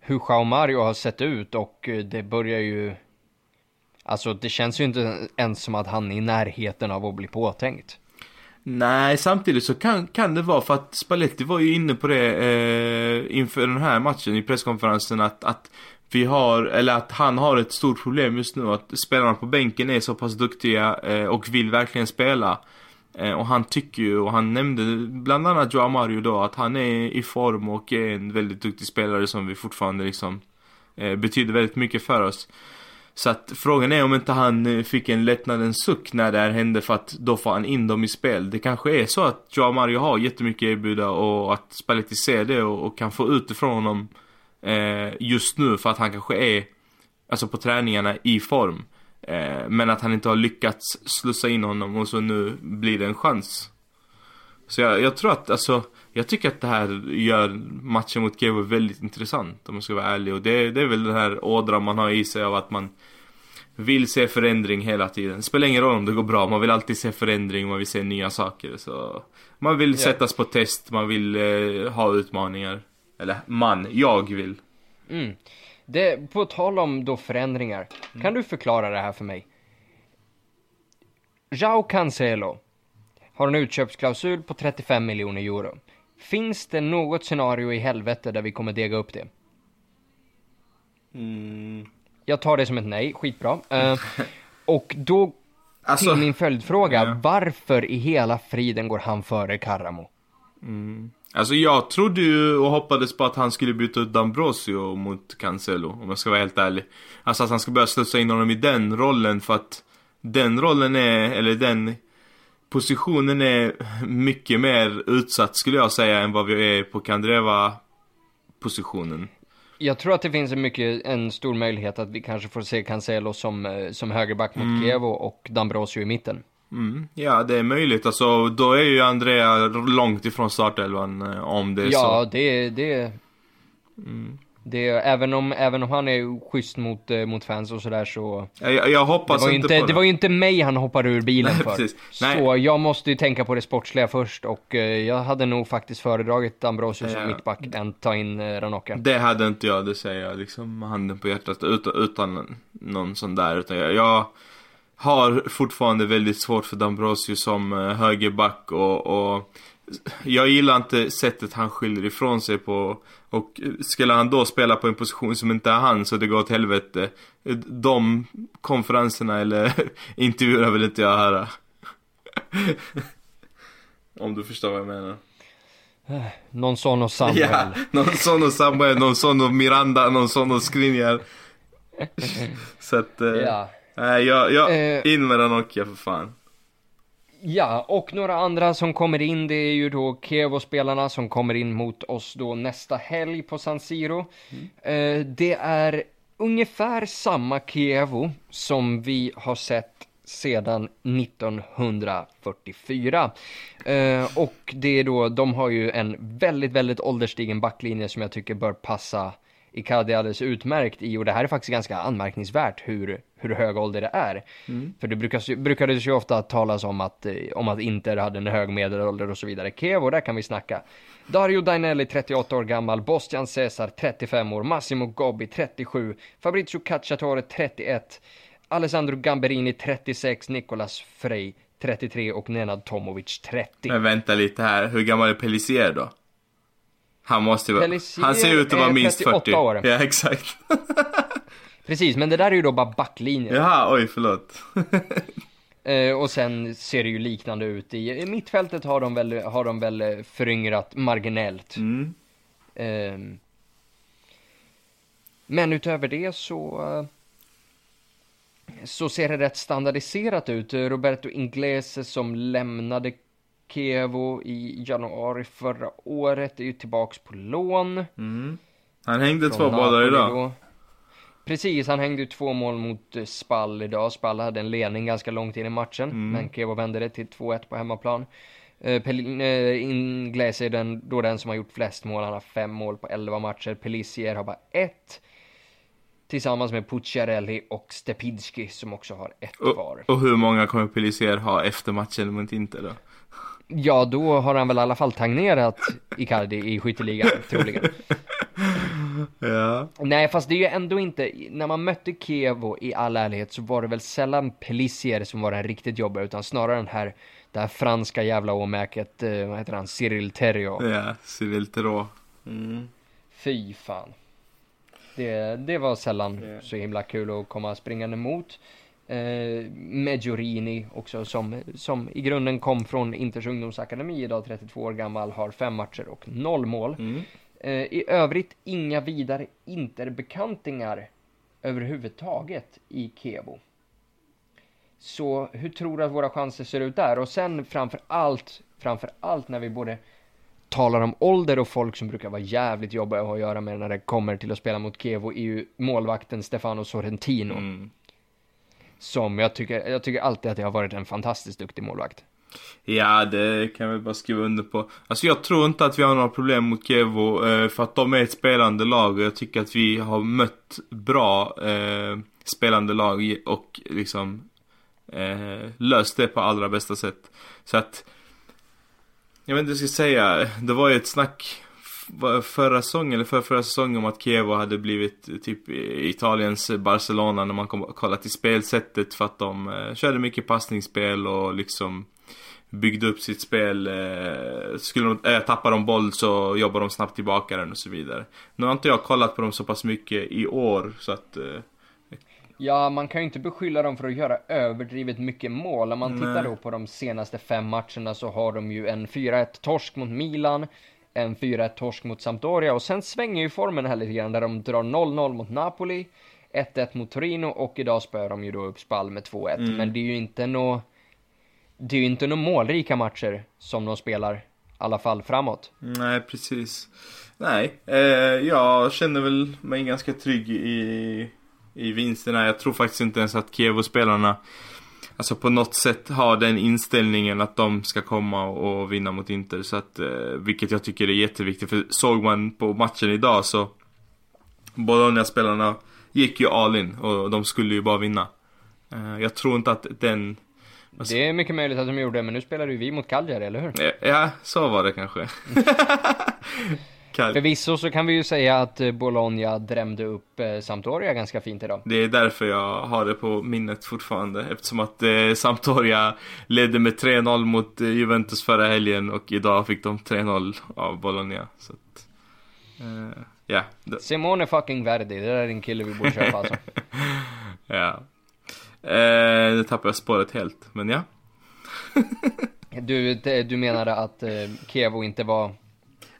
hur Jao Mario har sett ut och eh, det börjar ju... Alltså det känns ju inte ens som att han är i närheten av att bli påtänkt. Nej, samtidigt så kan, kan det vara för att Spalletti var ju inne på det eh, inför den här matchen i presskonferensen att, att vi har, eller att han har ett stort problem just nu att spelarna på bänken är så pass duktiga eh, och vill verkligen spela. Eh, och han tycker ju, och han nämnde bland annat Joao Mario då, att han är i form och är en väldigt duktig spelare som vi fortfarande liksom eh, betyder väldigt mycket för oss. Så att frågan är om inte han eh, fick en lättnadens suck när det här hände för att då får han in dem i spel. Det kanske är så att Joao Mario har jättemycket att erbjuda och att Spalletti ser det och, och kan få ut det från honom eh, just nu för att han kanske är, alltså på träningarna, i form. Eh, men att han inte har lyckats slussa in honom och så nu blir det en chans. Så jag, jag tror att, alltså, jag tycker att det här gör matchen mot Kevo väldigt intressant om man ska vara ärlig. Och det, det är väl den här ådran man har i sig av att man vill se förändring hela tiden. Det spelar ingen roll om det går bra, man vill alltid se förändring, man vill se nya saker. Så man vill Ja. sättas på test, man vill eh, ha utmaningar. Eller man, jag vill. Mm. Det, på tal om då förändringar, kan du förklara det här för mig? Jao Cancelo har en utköpsklausul på 35 miljoner euro. Finns det något scenario i helvete där vi kommer dega upp det? Mm. Jag tar det som ett nej, skitbra. Eh, och då Alltså, till min följdfråga, ja. varför i hela friden går han före Karamo? alltså jag trodde ju och hoppades på att han skulle byta ut Dambrosio mot Cancelo, om jag ska vara helt ärlig. Alltså att han ska börja slussa in honom i den rollen för att den rollen är, eller den positionen är mycket mer utsatt skulle jag säga än vad vi är på Kandreva positionen. Jag tror att det finns en, mycket, en stor möjlighet att vi kanske får se Cancelo som, eh, som högerback mot Mm. Kevo och Dambrosio i mitten. Mm, ja, det är möjligt. Alltså, då är ju Andrea långt ifrån startelvan eh, om det är Ja, så. det, det, Mm. Det, även om, även om han är schysst mot, eh, mot fans och sådär så. Jag, jag Det hoppas var, ju inte inte, på det var ju inte mig han hoppade ur bilen Nej, för. precis. Nej. Så jag måste ju tänka på det sportsliga först och eh, jag hade nog faktiskt föredragit Dambrosio som Ja. mittback än ta in eh, Ranocka. Det hade inte jag, det säger jag liksom handen på hjärtat utan, utan någon sån där. Utan jag, jag har fortfarande väldigt svårt för Dambrosio som högerback och, och jag gillar inte sättet han skyller ifrån sig på. Och eh, skulle han då spela på en position som inte är han så det går åt helvete. eh, De konferenserna eller intervjuerna vill inte jag höra. Om du förstår vad jag menar. Någon sån och Samuel. Ja, någon sån och Samuel, någon sån och Miranda, någon sån och Skriniar. Så att, eh, Ja. nej jag, jag, Eh. in med den Nokia för fan. Ja, och några andra som kommer in, det är ju då Kevo-spelarna som kommer in mot oss då nästa helg på San Siro. Eh, det är ungefär samma Kevo som vi har sett sedan 1944. Eh, och det är då, de har ju en väldigt, väldigt ålderstigen backlinje som jag tycker bör passa Icardi alldeles utmärkt i och det här är faktiskt ganska anmärkningsvärt hur, hur hög ålder det är. För det brukas, ju- brukades ju ofta talas om att, eh, om att Inter hade en hög medelålder och så vidare. Kevo, där kan vi snacka. Dario Dainelli 38 år gammal, Bostian Cesar 35 år, Massimo Gobbi 37, Fabrizio Cacciatore 31, Alessandro Gamberini 36, Nicolas Frey 33 och Nenad Tomovic 30. Men vänta lite här, hur gammal är Pellissier då? Han måste ju vara, han ser ut att vara minst 38 40. år. Ja, exakt. Precis, men det där är ju då bara backlinjen. Jaha, oj förlåt. Eh, och sen ser det ju liknande ut i, i mittfältet har de väl, har de väl eh, föryngrat marginellt. Mm. Ehm, men utöver det så eh, så ser det rätt standardiserat ut. Eh, Roberto Inglese som lämnade Kevo i januari förra året är ju tillbaks på lån. Mm. Han hängde från två bollar idag. Precis, han hängde ju två mål mot eh, Spall idag. Spall hade en ledning ganska långt in i matchen, Mm. men Kevo vände det till 2-1 på hemmaplan. Uh, Pel- eh, Inglese är den, då den som har gjort flest mål. Han har fem mål på 11 matcher. Pelissier har bara ett. Tillsammans med Pucciarelli och Stepinski som också har ett var. Och, och hur många kommer Pellissier ha efter matchen mot Inter då? Ja, då har han väl i alla fall tangerat Icardi i skytteligan, troligen. Ja. Nej, fast det är ju ändå inte, när man mötte Kevo i all ärlighet så var det väl sällan Pelissier som var den riktigt jobbiga, utan snarare den här, det här franska jävla åmäket, eh, vad heter han, Cyril Terrio. Ja, Cyril Theroux. Mm. Fy fan. Det, det var sällan Ja. så himla kul att komma springande mot. Eh, Meggiorini också som, som i grunden kom från Inters ungdomsakademi idag, 32 år gammal, har fem matcher och noll mål. Mm. Eh, I övrigt inga vidare interbekantingar överhuvudtaget i Kevo. Så hur tror du att våra chanser ser ut där? Och sen framför allt, framför allt när vi både talar om ålder och folk som brukar vara jävligt jobbiga att ha att göra med när det kommer till att spela mot Kevo är ju målvakten Stefano Sorrentino. Mm. Som jag tycker, jag tycker alltid att det har varit en fantastiskt duktig målvakt. Ja, det kan vi bara skriva under på. Alltså jag tror inte att vi har några problem mot Kevo eh, för att de är ett spelande lag och jag tycker att vi har mött bra eh, spelande lag och liksom eh, löst det på allra bästa sätt. Så att jag vet inte vad jag ska säga. Det var ju ett snack förra säsongen, eller för förra säsongen om att Kievo hade blivit eh, typ Italiens Barcelona när man kom, kollade till spelsättet för att de eh, körde mycket passningsspel och liksom byggde upp sitt spel. Eh, skulle de, äh, tappar de boll så jobbar de snabbt tillbaka den och så vidare. Nu har inte jag kollat på dem så pass mycket i år så att eh, Ja, man kan ju inte beskylla dem för att göra överdrivet mycket mål. Om man Nej. tittar då på de senaste fem matcherna så har de ju en 4-1 torsk mot Milan, en 4-1 torsk mot Sampdoria och sen svänger ju formen här lite grann där de drar 0-0 mot Napoli, 1-1 mot Torino och idag spöar de ju då upp Spal med 2-1. Mm. Men det är ju inte nå det är ju inte några målrika matcher som de spelar, i alla fall framåt. Nej, precis. Nej, eh, jag känner väl mig ganska trygg i, i vinsterna. Jag tror faktiskt inte ens att Kievo-spelarna Alltså på något sätt har den inställningen att de ska komma och vinna mot Inter. Så att, eh, vilket jag tycker är jätteviktigt. För såg man på matchen idag så Bologna-spelarna gick ju all in och de skulle ju bara vinna. Eh, jag tror inte att den Alltså- Det är mycket möjligt att de gjorde, men nu spelar ju vi mot Cagliari, eller hur? Ja, så var det kanske. Förvisso så kan vi ju säga att eh, Bologna drämde upp eh, Sampdoria ganska fint idag. Det är därför jag har det på minnet fortfarande. Eftersom att eh, Sampdoria ledde med 3-0 mot Juventus förra helgen och idag fick de 3-0 av Bologna. Så att, eh, det, Simone fucking Verdi, det där är en kille vi borde köpa alltså. ja. Eh, nu tappade jag spåret helt, men ja. Du, du menade att eh, Kievo inte var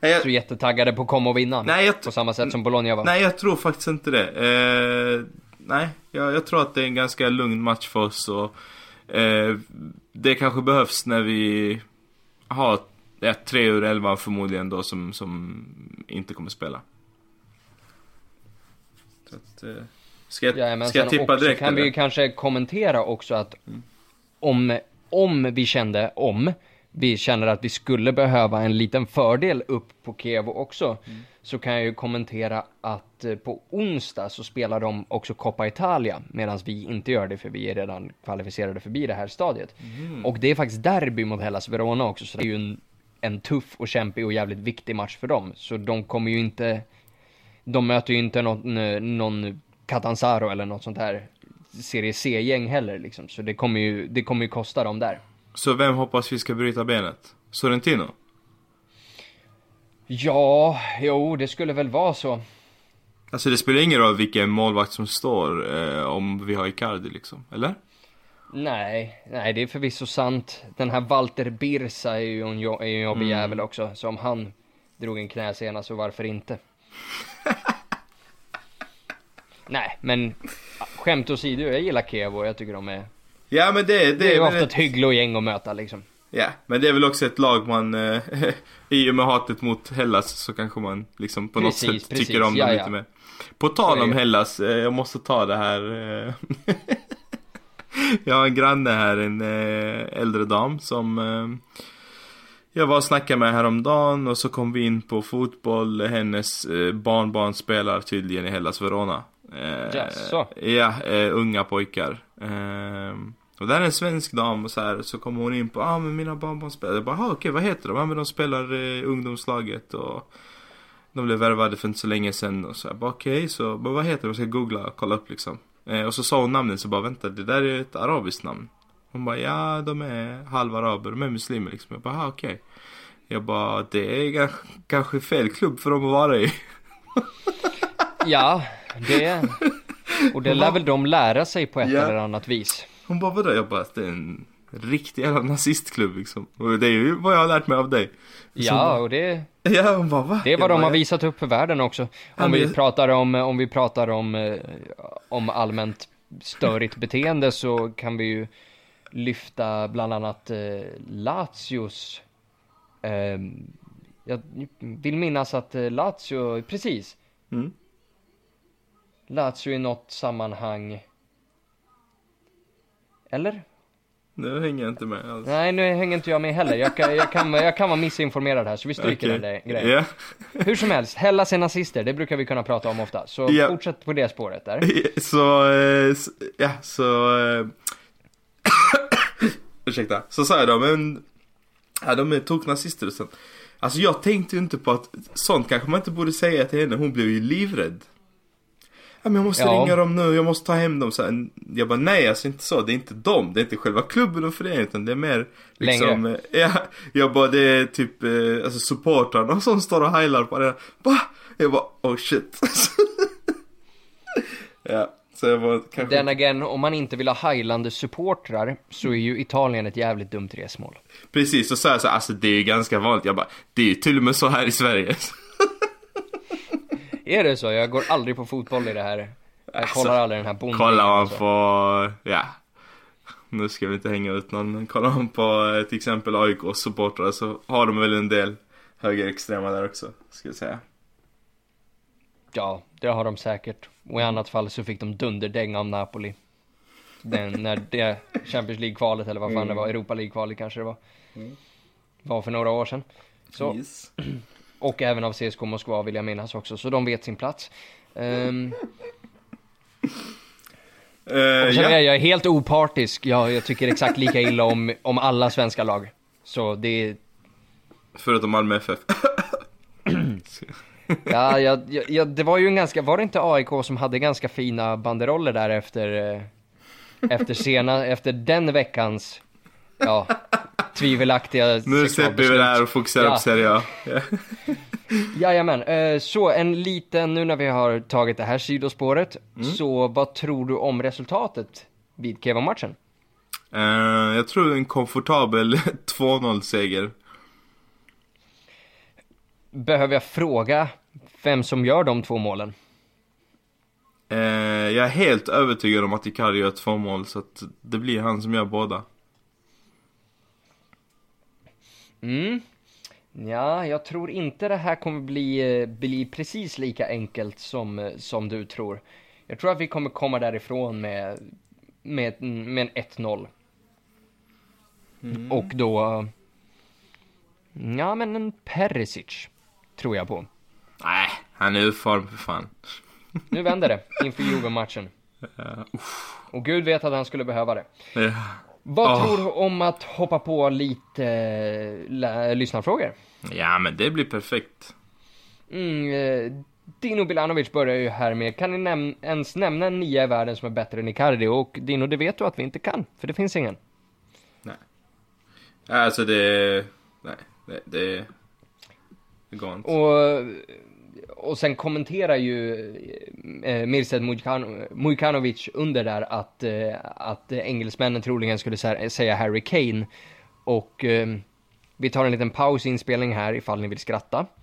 Nej, så jag, jättetaggade på att komma och vinna? nej, jag, På samma sätt som Bologna var? nej, jag tror faktiskt inte det. Eh, nej, jag, jag tror att det är en ganska lugn match för oss och eh, det kanske behövs när vi har ja, tre ur elva förmodligen då som, som inte kommer spela. Så att, eh, ska jag, Jajamensan, ska jag tippa direkt kan vi eller? ju kanske kommentera också att om, om vi kände, om vi känner att vi skulle behöva en liten fördel upp på Kevo också, så kan jag ju kommentera att eh, på onsdag så spelar de också Coppa Italia, medan vi inte gör det för vi är redan kvalificerade förbi det här stadiet. Och det är faktiskt derby mot Hellas Verona också, så det är ju en, en tuff och kämpig och jävligt viktig match för dem. Så de kommer ju inte de möter ju inte någon, eh, någon Catanzaro eller något sånt här Serie C-gäng heller liksom. Så det kommer ju, det kommer ju kosta dem där. Så vem hoppas vi ska bryta benet? Sorrentino? Ja, jo, det skulle väl vara så. Alltså det spelar ingen roll vilken målvakt som står eh, om vi har Icardi liksom, eller? Nej, nej, det är förvisso sant. Den här Walter Birsa är ju en, jo- är ju en jobbig Mm. jävel också. Så om han drog en knäsena så varför inte? nej, men skämt åsido, jag gillar Kevo. Jag tycker de är, Ja men det, det, det är ju ofta ett hyggligt gäng att möta liksom. Ja, men det är väl också ett lag man, eh, i och med hatet mot Hellas så kanske man liksom på Precis, något sätt precis, tycker om ja, dem ja. lite mer. På tal om. Hellas, eh, jag måste ta det här. Eh, jag har en granne här, en äldre dam som jag var och snackade med häromdagen och så kom vi in på fotboll. Hennes barnbarn spelar tydligen i Hellas Verona. Eh, Jaså? Ja, eh, unga pojkar. Eh, och där är en svensk dam och så här, så kommer hon in på, ja ah, men mina barnbarn spelar. Jag bara, ah, okej vad heter de? Ja men de spelar eh, ungdomslaget och de blev värvade för inte så länge sedan och så jag bara okej, så bara, vad heter de? Jag ska googla och kolla upp liksom. Eh, och så sa hon namnet så bara vänta, det där är ett arabiskt namn. Hon bara, ja de är halvaraber, de är muslimer liksom. Jag bara, ah, okej. Jag bara, det är kanske fel klubb för dem att vara i. Ja, det... Och det lär väl de lära sig på ett Ja. eller annat vis. Hon bara, vadå? Jag bara, det är en riktig jävla nazistklubb liksom. Och det är ju vad jag har lärt mig av dig. Så Ja, och det, Ja, hon bara, va? det är vad Jag de bara, har visat upp för världen också. Om vi pratar om, om vi pratar om, eh, om allmänt störigt beteende så kan vi ju lyfta bland annat eh, Lazios eh, jag vill minnas att eh, Lazio, precis, Mm. Lazio i något sammanhang Eller? Nu hänger jag inte med alls. Nej, nu hänger inte jag med heller. Jag kan, jag kan, jag kan vara missinformerad här, så vi stryker den där grejen. Ja. Hur som helst, Hellas är nazister, det brukar vi kunna prata om ofta. Så Ja. fortsätt på det spåret där. Så, eh, ja, så... Eh, ursäkta. Så sa jag då, men... Ja, de är toknazister och sen. Alltså jag tänkte ju inte på att sånt kanske man inte borde säga till henne. Hon blev ju livrädd. Ja, men jag måste Ja. ringa dem nu, jag måste ta hem dem. Så här, jag bara nej, alltså inte så. Det är inte dem. Det är inte själva klubben och föreningen. Utan det är mer liksom. Längre. eh, Ja, jag bara det är typ eh, alltså supportrarna som står och heilar på det. Va? Jag bara oh shit. ja, så jag var kanske. Den again, om man inte vill ha Highlander-supportrar så är ju Italien ett jävligt dumt resmål. Precis, och så här, så alltså det är ju ganska vanligt. Jag bara, det är ju till och med så här i Sverige. Är det så? Jag går aldrig på fotboll i det här. Jag Alltså, kollar aldrig den här bonden. Kollar man på, ja. Nu ska vi inte hänga ut någon, men kollar man på eh, till exempel AIKs supportrar så har de väl en del högerextrema där också, ska jag säga. Ja, det har de säkert. Och i annat fall så fick de dunderdänga av Napoli. Den, när det Champions League-kvalet eller vad fan det var, Europa League-kvalet kanske det var. Var för några år sedan. Så, Yes. Och även av CSKA Moskva vill jag minnas också, så de vet sin plats. Um, Eh, och sen ja. är jag helt opartisk, jag, jag tycker exakt lika illa om, om alla svenska lag. Så det är, Förutom Malmö FF. ja, jag, jag, jag, det var ju en ganska, var det inte AIK som hade ganska fina banderoller där efter, eh, efter sena, efter den veckans, ja, tvivelaktiga Nu släpper vi det här och fokuserar Ja. på Serie. Ja. Jajamän, eh, så en liten, nu när vi har tagit det här sidospåret, så vad tror du om resultatet vid Keva-matchen? Eh, jag tror en komfortabel 2-0 seger. Behöver jag fråga vem som gör de två målen? Eh, jag är helt övertygad om att Icardi gör två mål så att det blir han som gör båda. Mm. Ja, jag tror inte det här kommer bli, eh, bli precis lika enkelt som, eh, som du tror. Jag tror att vi kommer komma därifrån med, med, med en 1-0. Och då... Ja, men en Perisic tror jag på. Nej, han är ur form för fan. Nu vänder det inför Juve-matchen. Och Gud vet att han skulle behöva det. Ja. Vad Åh. tror du om att hoppa på lite eh, lyssnarfrågor? ja, men det blir perfekt. Mm, eh, Dino Bilanovic börjar ju här med, kan ni näm- ens nämna en nia i världen som är bättre än Icardi? Och Dino, det vet du att vi inte kan, för det finns ingen. Alltså det... Nej, det... Det, det går inte. Och, och sen kommenterar ju eh, Mirsad Mujkan- Mujkanovic under där att, eh, att engelsmännen troligen skulle sä- säga Harry Kane. Och eh, vi tar en liten paus i inspelning här ifall ni vill skratta.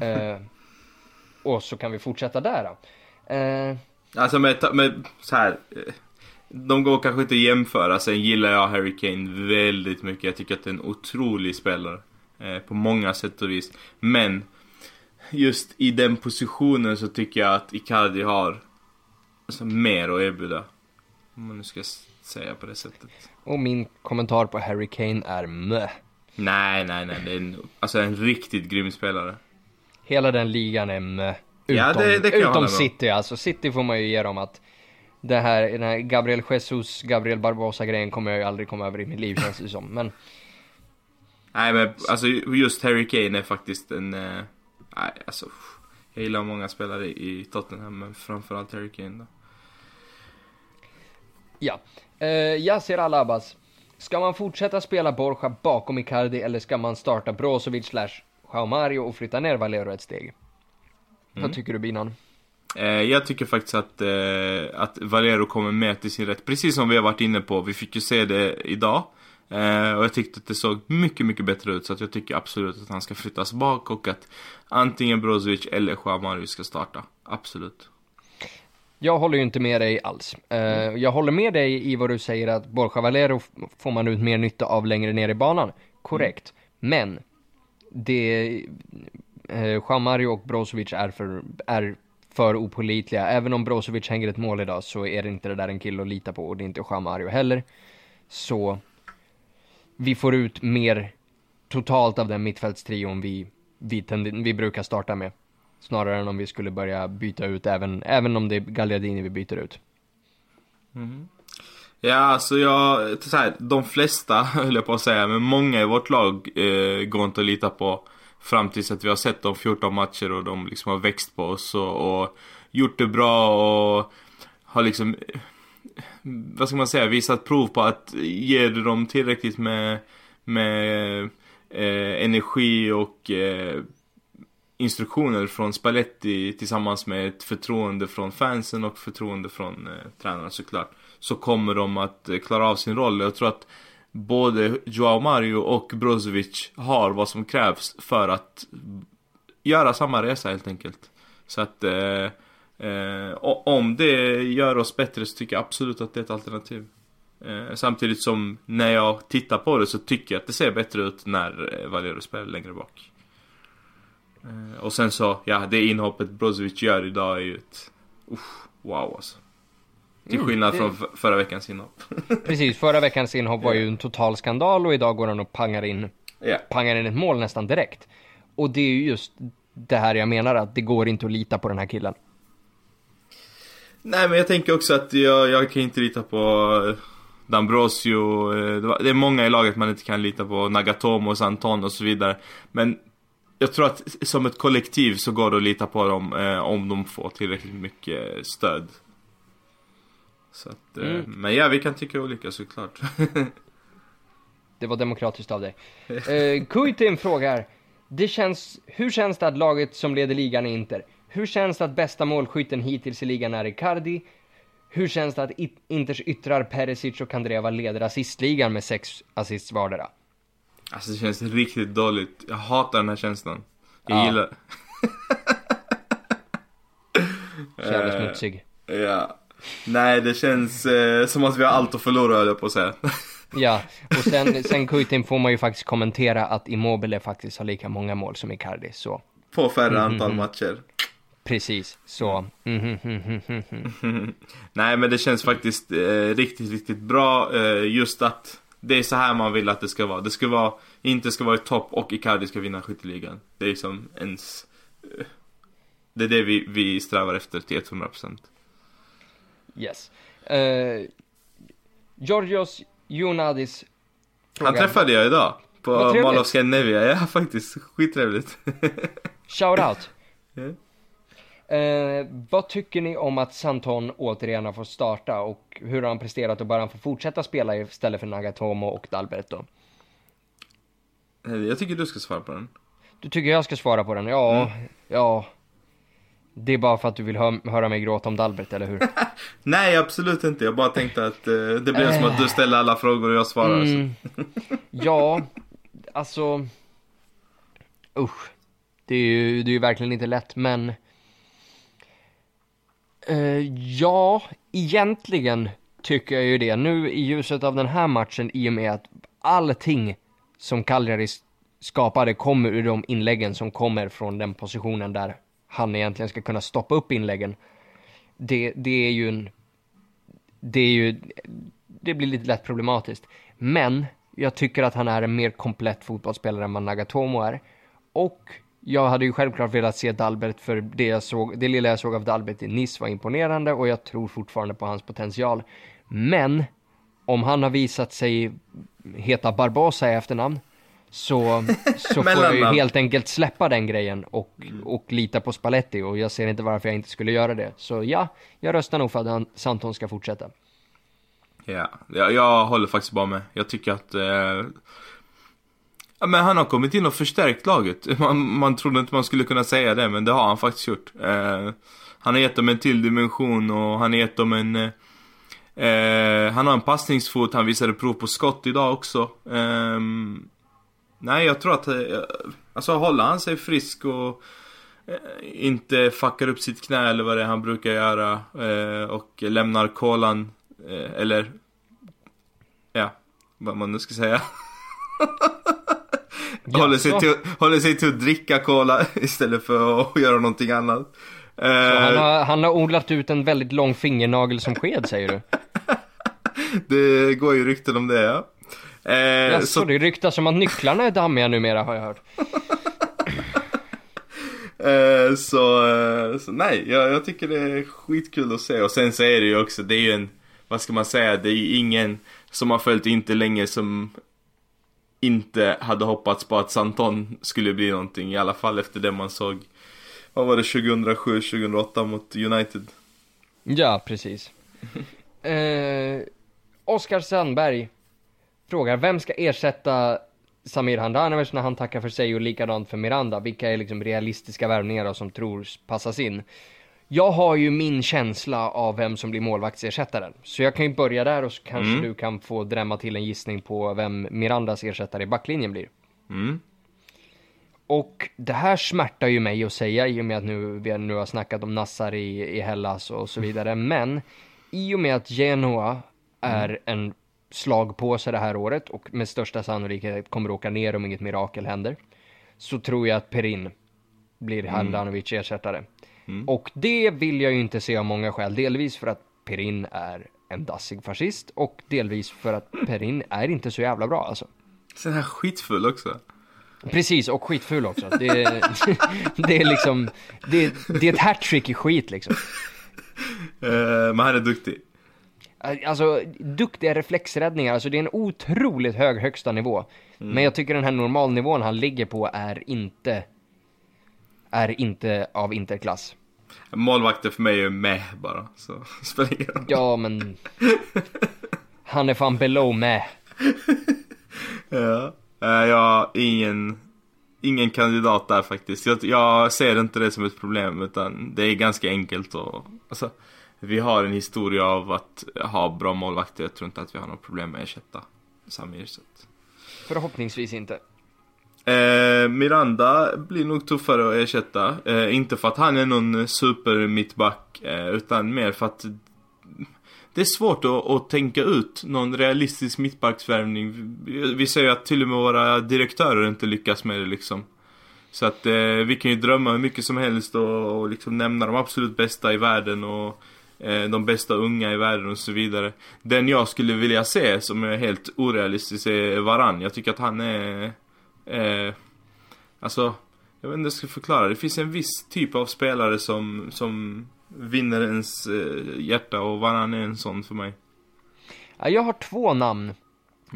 Eh, och så kan vi fortsätta där då. Eh, Alltså med, med så här. eh, De går kanske inte att jämföra. Sen gillar jag Harry Kane väldigt mycket. Jag tycker att det är en otrolig spelare. Eh, på många sätt och vis. Men just i den positionen så tycker jag att Icardi har alltså, mer att erbjuda. Om man nu ska säga på det sättet. och min kommentar på Harry Kane är mö. Nej, nej, nej. Det är en, alltså en riktigt grym spelare. Hela den ligan är mö. Utom, Ja, det- det utom. City alltså. City får man ju ge dem att det här, den här Gabriel Jesus, Gabriel Barbosa grejen kommer jag ju aldrig komma över i mitt liv känns det som. Men Nej men alltså just Harry Kane är faktiskt en... Eh, nej alltså. Jag gillar många spelare i Tottenham men framförallt Harry Kane då. ja. Uh, Yasir Alabas. Ska man fortsätta spela Borja bakom Icardi eller ska man starta Brozovic slash Joao Mario och flytta ner Valero ett steg? Mm. Vad tycker du Binan? Eh, jag tycker faktiskt att, eh, att Valero kommer med till sin rätt. Precis som vi har varit inne på. Vi fick ju se det idag. Eh, och jag tyckte att det såg mycket, mycket bättre ut. Så att jag tycker absolut att han ska flyttas bak och att antingen Brozovic eller Joao Mario ska starta. Absolut. Jag håller ju inte med dig alls. Eh, jag håller med dig i vad du säger att Borja Valero får man ut mer nytta av längre ner i banan. Korrekt. Men det, eh, Juan Mario och Brozovic är för, är för opolitliga. Även om Brozovic hänger ett mål idag så är det inte det där en kille att lita på och det är inte Juan Mario heller. Så vi får ut mer totalt av den mittfältstrion vi, vi, tend- vi brukar starta med. Snarare än om vi skulle börja byta ut även, även om det är Gagliardini vi byter ut. Mhm. Ja, alltså jag, så här, de flesta höll jag på att säga, men många i vårt lag eh, går inte att lita på. Fram tills att vi har sett de 14 matcher och de liksom har växt på oss och, och gjort det bra och har liksom vad ska man säga, visat prov på att ge dem tillräckligt med, med eh, energi och eh, instruktioner från Spalletti tillsammans med ett förtroende från fansen och förtroende från eh, tränarna såklart. Så kommer de att eh, klara av sin roll. Jag tror att både Joao Mario och Brozovic har vad som krävs för att göra samma resa helt enkelt. Så att eh, eh, om det gör oss bättre så tycker jag absolut att det är ett alternativ. Eh, samtidigt som när jag tittar på det så tycker jag att det ser bättre ut när eh, Valero spelar längre bak. Eh, och sen så, ja det inhoppet Brozovic gör idag är ju ett, usch, wow alltså. Till mm, skillnad mm, det... från förra veckans inhopp. Precis, förra veckans inhopp var ju en total skandal och idag går han och pangar in, yeah. pangar in ett mål nästan direkt. Och det är ju just det här jag menar att det går inte att lita på den här killen. Nej men jag tänker också att jag, jag kan inte lita på eh, D'Ambrosio, eh, det är många i laget man inte kan lita på, Nagatomo, Santon och så vidare. Men jag tror att som ett kollektiv så går det att lita på dem eh, om de får tillräckligt mycket stöd. Så att, eh, mm. Men ja, vi kan tycka olika såklart. det var demokratiskt av dig. Eh, Kuitin frågar, det känns, hur känns det att laget som leder ligan är Inter? Hur känns det att bästa målskytten hittills i ligan är Icardi? Hur känns det att Inters yttrar Perisic och Kandreva leder assistligan med sex assists vardera? Alltså det känns riktigt dåligt. Jag hatar den här känslan. Jag ja. gillar Så jävla smutsig. Ja. Nej, det känns eh, som att vi har allt att förlora höll jag på att säga. ja, och sen, sen Kuitin får man ju faktiskt kommentera att Immobile faktiskt har lika många mål som Icardi, så. På färre mm -hmm. antal matcher. Precis, så. Mm -hmm. Nej, men det känns faktiskt eh, riktigt, riktigt bra eh, just att det är så här man vill att det ska vara. Det ska vara, inte ska vara i topp och Icardi ska vinna skytteligan. Det är liksom ens... Eh, det är det vi, vi strävar efter till 100%. Yes. Uh, Georgios Jonadis frågar. Han träffade jag idag. På Mall of Scandinavia. Ja, faktiskt. Skittrevligt. Shout out. Yeah. Eh, vad tycker ni om att Santon återigen har fått starta och hur har han presterat och bara han får fortsätta spela istället för Nagatomo och Dalberto? Eh, jag tycker du ska svara på den. Du tycker jag ska svara på den? Ja, mm. ja. Det är bara för att du vill hö höra mig gråta om Dalbert, eller hur? Nej, absolut inte. Jag bara tänkte att eh, det blir som att du ställer alla frågor och jag svarar. Mm. ja, alltså. Usch. Det är ju, det är ju verkligen inte lätt, men Uh, ja, egentligen tycker jag ju det. Nu i ljuset av den här matchen i och med att allting som Cagliari skapade kommer ur de inläggen som kommer från den positionen där han egentligen ska kunna stoppa upp inläggen. Det, det är ju en... Det är ju... Det blir lite lätt problematiskt. Men jag tycker att han är en mer komplett fotbollsspelare än vad Nagatomo är. Och jag hade ju självklart velat se Dalbert för det, jag såg, det lilla jag såg av Dalbert i Nice var imponerande och jag tror fortfarande på hans potential. Men om han har visat sig heta Barbosa i efternamn så, så får jag ju helt enkelt släppa den grejen och, och lita på Spalletti och jag ser inte varför jag inte skulle göra det. Så ja, jag röstar nog för att Santon ska fortsätta. Ja, jag, jag håller faktiskt bara med. Jag tycker att eh, Ja, men han har kommit in och förstärkt laget. Man, man trodde inte man skulle kunna säga det, men det har han faktiskt gjort. Eh, han har gett dem en till dimension och han har gett dem en... Eh, eh han har en passningsfot, han visade prov på skott idag också. Eh, nej, jag tror att... Eh, alltså håller han sig frisk och eh, inte fuckar upp sitt knä eller vad det är han brukar göra eh, och lämnar kolan eh, eller ja, vad man nu ska säga. håller, sig till, håller sig till att dricka cola istället för att göra någonting annat. Så han, eh, har, han har odlat ut en väldigt lång fingernagel som sked säger du? det går ju rykten om det ja. Eh, så... det ryktas som att nycklarna är dammiga numera har jag hört. eh, så, eh, så, nej, jag, jag, tycker det är skitkul att se och sen så är det ju också, det är ju en, vad ska man säga, det är ju ingen som har följt inte länge som inte hade hoppats på att Santon skulle bli någonting. I alla fall efter det man såg, vad var det, 2007-2008 mot United. Ja, precis. eh, Oskar Sandberg frågar, vem ska ersätta Samir Handanovic när han tackar för sig och likadant för Miranda? Vilka är liksom realistiska värvningar då som tror passas in? Jag har ju min känsla av vem som blir målvaktsersättaren. Så jag kan ju börja där och så kanske Mm. du kan få drämma till en gissning på vem Mirandas ersättare i backlinjen blir. Mm. Och det här smärtar ju mig att säga i och med att nu, vi nu har snackat om Nassar i, i Hellas och så vidare. Men i och med att Genoa är en slagpåse det här året och med största sannolikhet kommer åka ner om inget mirakel händer. Så tror jag att Perin blir Handanovic ersättare. Och det vill jag ju inte se av många skäl. Delvis för att Perin är en dassig fascist och delvis för att Perin är inte så jävla bra alltså. Sen här skitfull också. Precis, och skitful också. Det, är- det är liksom, det, det är ett hattrick i skit liksom. Eh, men han är duktig. Alltså, duktiga reflexräddningar, alltså det är en otroligt hög högsta nivå. Men jag tycker den här normalnivån han ligger på är inte, är inte av interklass. Målvakter för mig är med bara, så spelar ingen roll. Ja, men han är fan below med. Ja. Eh, jag har ingen, ingen kandidat där faktiskt. Jag, jag ser inte det som ett problem utan det är ganska enkelt och alltså, vi har en historia av att ha bra målvakter. Jag tror inte att vi har något problem med att ersätta Samir. Så. Förhoppningsvis inte. Eh, Miranda blir nog tuffare att ersätta. Eh, inte för att han är någon super mittback eh, utan mer för att det är svårt att, att tänka ut någon realistisk mittbacksvärvning. Vi, vi ju att till och med våra direktörer inte lyckas med det liksom. Så att eh, vi kan ju drömma hur mycket som helst och, och liksom nämna de absolut bästa i världen och eh, de bästa unga i världen och så vidare. Den jag skulle vilja se som är helt orealistisk är Varann. Jag tycker att han är Eh, alltså, jag vet inte hur jag ska förklara. Det finns en viss typ av spelare som, som vinner ens eh, hjärta och Varann är en sån för mig. Ja, Jag har två namn.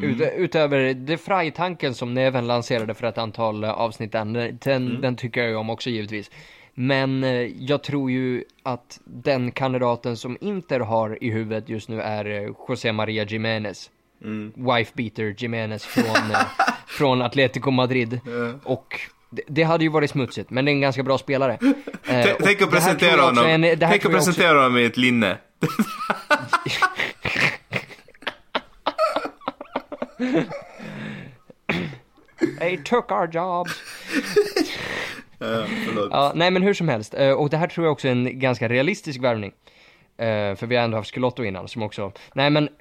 Ut, utöver De Frey-tanken som ni även lanserade för ett antal eh, avsnitt den, den, den tycker jag ju om också givetvis. Men eh, jag tror ju att den kandidaten som Inter har i huvudet just nu är eh, José Maria Jiménez. Mm. Wife beater Jiménez från, från Atletico Madrid. Ja. Och det, hade ju varit smutsigt, men det är en ganska bra spelare. Eh, Tänk att presentera också honom. en- Tänk att också- presentera honom i ett linne. They took our jobs. Ja. Ja, nej men hur som helst. Eh, Och det här tror jag också är en ganska realistisk värvning. Eh, För vi har ändå haft Skelotto innan som också, nej men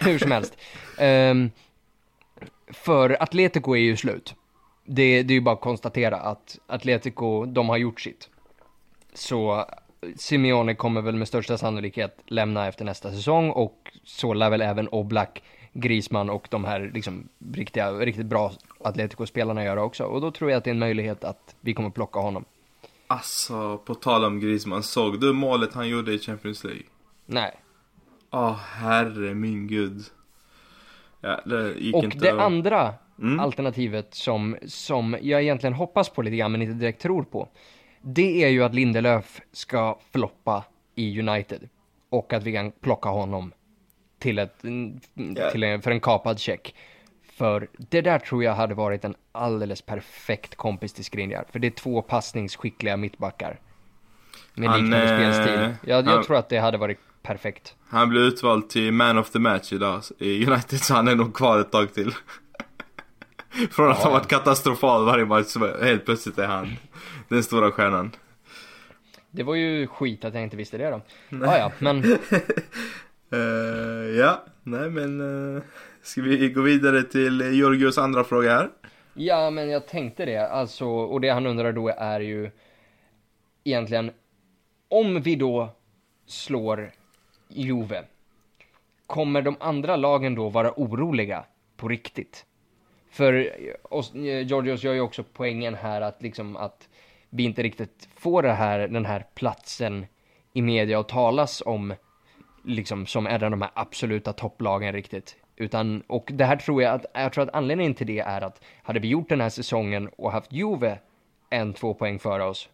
hur som helst. För Atletico är ju slut. Det, det är ju bara att konstatera att Atletico, de har gjort sitt. Så Simeone kommer väl med största sannolikhet lämna efter nästa säsong och så lär väl även Oblak, Griezmann och de här liksom riktiga, riktigt bra Atletico-spelarna göra också. Och då tror jag att det är en möjlighet att vi kommer plocka honom. Alltså, på tal om Griezmann. Såg du målet han gjorde i Champions League? Nej. Åh, herre min gud. Ja, det Och det att- andra Mm. alternativet som, som jag egentligen hoppas på lite grann men inte direkt tror på. Det är ju att Lindelöf ska floppa i United. Och att vi kan plocka honom till ett, Ja. till en, för en kapad check. För det där tror jag hade varit en alldeles perfekt kompis till Skriniar. För det är två passningsskickliga mittbackar. Med liknande eh, spelstil. Jag, jag han- tror att det hade varit perfekt. Han blev utvald till man of the match idag i United så han är nog kvar ett tag till. Från att Ja, ha varit katastrofal varje match så helt plötsligt är han den stora stjärnan. Det var ju skit att jag inte visste det då. Ja, ja, men Eh, ja, nej men uh, ska vi gå vidare till Georgios andra fråga här? Ja, men jag tänkte det. Alltså, och det han undrar då är ju egentligen om vi då slår Juve, kommer de andra lagen då vara oroliga på riktigt? För eh, oss, eh, Georgios gör ju också poängen här att liksom att vi inte riktigt får det här, den här platsen i media och talas om liksom som är de här absoluta topplagen riktigt Utan, och det här tror jag att, jag tror att anledningen till det är att hade vi gjort den här säsongen och haft Juve en, två poäng före oss,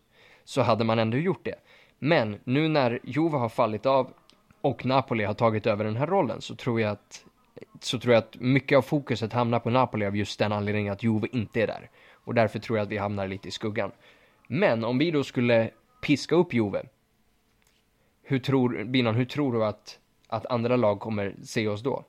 så hade man ändå gjort det. Men nu när Juve har fallit av och Napoli har tagit över den här rollen så tror jag att så tror jag att mycket av fokuset hamnar på Napoli av just den anledningen att Juve inte är där. Och därför tror jag att vi hamnar lite i skuggan. Men om vi då skulle piska upp Juve, hur tror, Binan, hur tror du att, att andra lag kommer se oss då?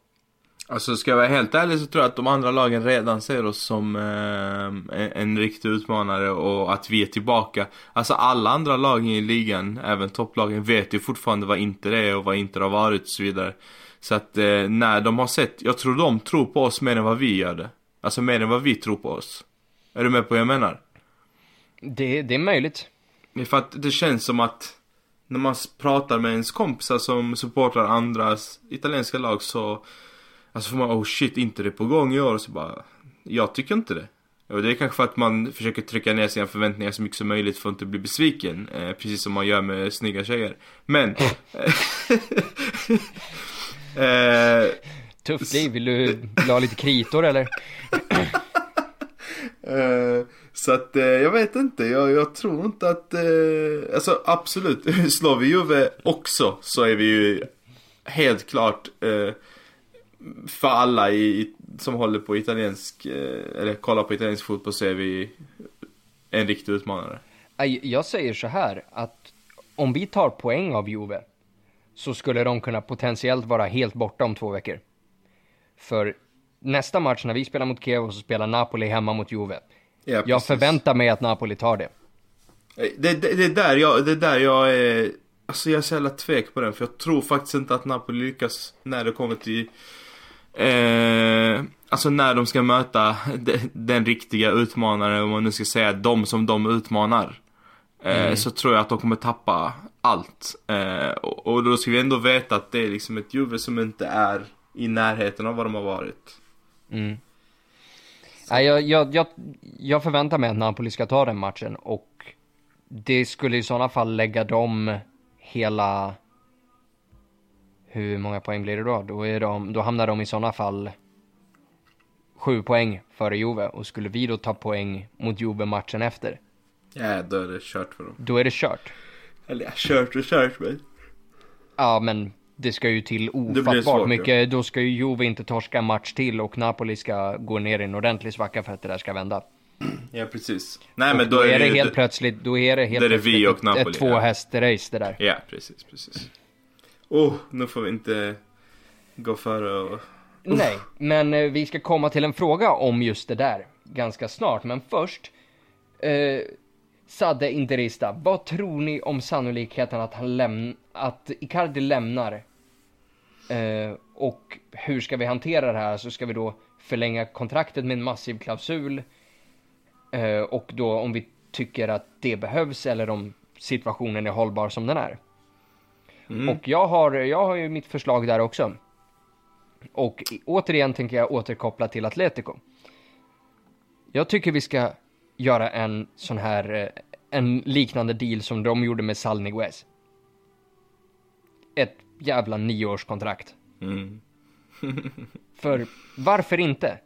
Alltså ska jag vara helt ärlig så tror jag att de andra lagen redan ser oss som eh, en, riktig utmanare och att vi är tillbaka. Alltså alla andra lagen i ligan, även topplagen, vet ju fortfarande vad Inter är och vad Inter har varit och så vidare. Så att eh, när de har sett, jag tror de tror på oss mer än vad vi gör det. Alltså mer än vad vi tror på oss. Är du med på vad jag menar? Det, det är möjligt. För att det känns som att när man pratar med ens kompisar som supportar andras italienska lag så Alltså får man oh shit, inte det på gång i år? Så bara, jag tycker inte det. Och det är kanske för att man försöker trycka ner sina förväntningar så mycket som möjligt för att inte bli besviken. Eh, precis som man gör med snygga tjejer. Men... eh, Tufft liv, vill du, vill du ha lite kritor eller? eh, så att eh, jag vet inte, jag, jag tror inte att, eh, alltså absolut, slår vi Juve också så är vi ju helt klart eh, för alla i, som håller på italiensk, eh, eller kollar på italiensk fotboll så är vi en riktig utmanare. Jag säger så här att om vi tar poäng av Juve så skulle de kunna potentiellt vara helt borta om två veckor. För nästa match när vi spelar mot Kiev så spelar Napoli hemma mot Juve. Ja, jag förväntar mig att Napoli tar det. Det, det, det, är där jag, det är där jag är, alltså jag är så jävla tvek på den för jag tror faktiskt inte att Napoli lyckas när det kommer till Eh, alltså när de ska möta de, den riktiga utmanaren, om man nu ska säga de som de utmanar. Eh, mm. Så tror jag att de kommer tappa allt. Eh, och, och, då ska vi ändå veta att det är liksom ett Juve som inte är i närheten av vad de har varit. Mm. Nej, jag, jag, jag, jag förväntar mig att Napoli ska ta den matchen och det skulle i sådana fall lägga dem hela hur många poäng blir det då? Då, är de, då hamnar de i sådana fall sju poäng före Juve och skulle vi då ta poäng mot Juve matchen efter. Ja, då är det kört för dem. Då är det kört. Eller ja, kört och kört men. Ja, men det ska ju till ofattbart svårt, mycket. Ja. Då ska ju Juve inte torska en match till och Napoli ska gå ner i en ordentlig svacka för att det där ska vända. Ja, precis. Nej, och men då, då är det, det helt plötsligt, då är det helt det är plötsligt vi och Napoli, ett, ett två hästrace det där. Ja, precis, precis. Oh, nu får vi inte gå före och... Nej, men eh, vi ska komma till en fråga om just det där ganska snart. Men först, eh, Sadde Interista, vad tror ni om sannolikheten att han lämnar, att Icardi lämnar? Eh, och hur ska vi hantera det här? Så ska vi då förlänga kontraktet med en massiv klausul? Eh, och då om vi tycker att det behövs eller om situationen är hållbar som den är. Mm. Och jag har, jag har ju mitt förslag där också. Och återigen tänker jag återkoppla till Atletico. Jag tycker vi ska göra en sån här, eh, en liknande deal som de gjorde med Salniguez. Ett jävla nioårskontrakt. Mm. För varför inte?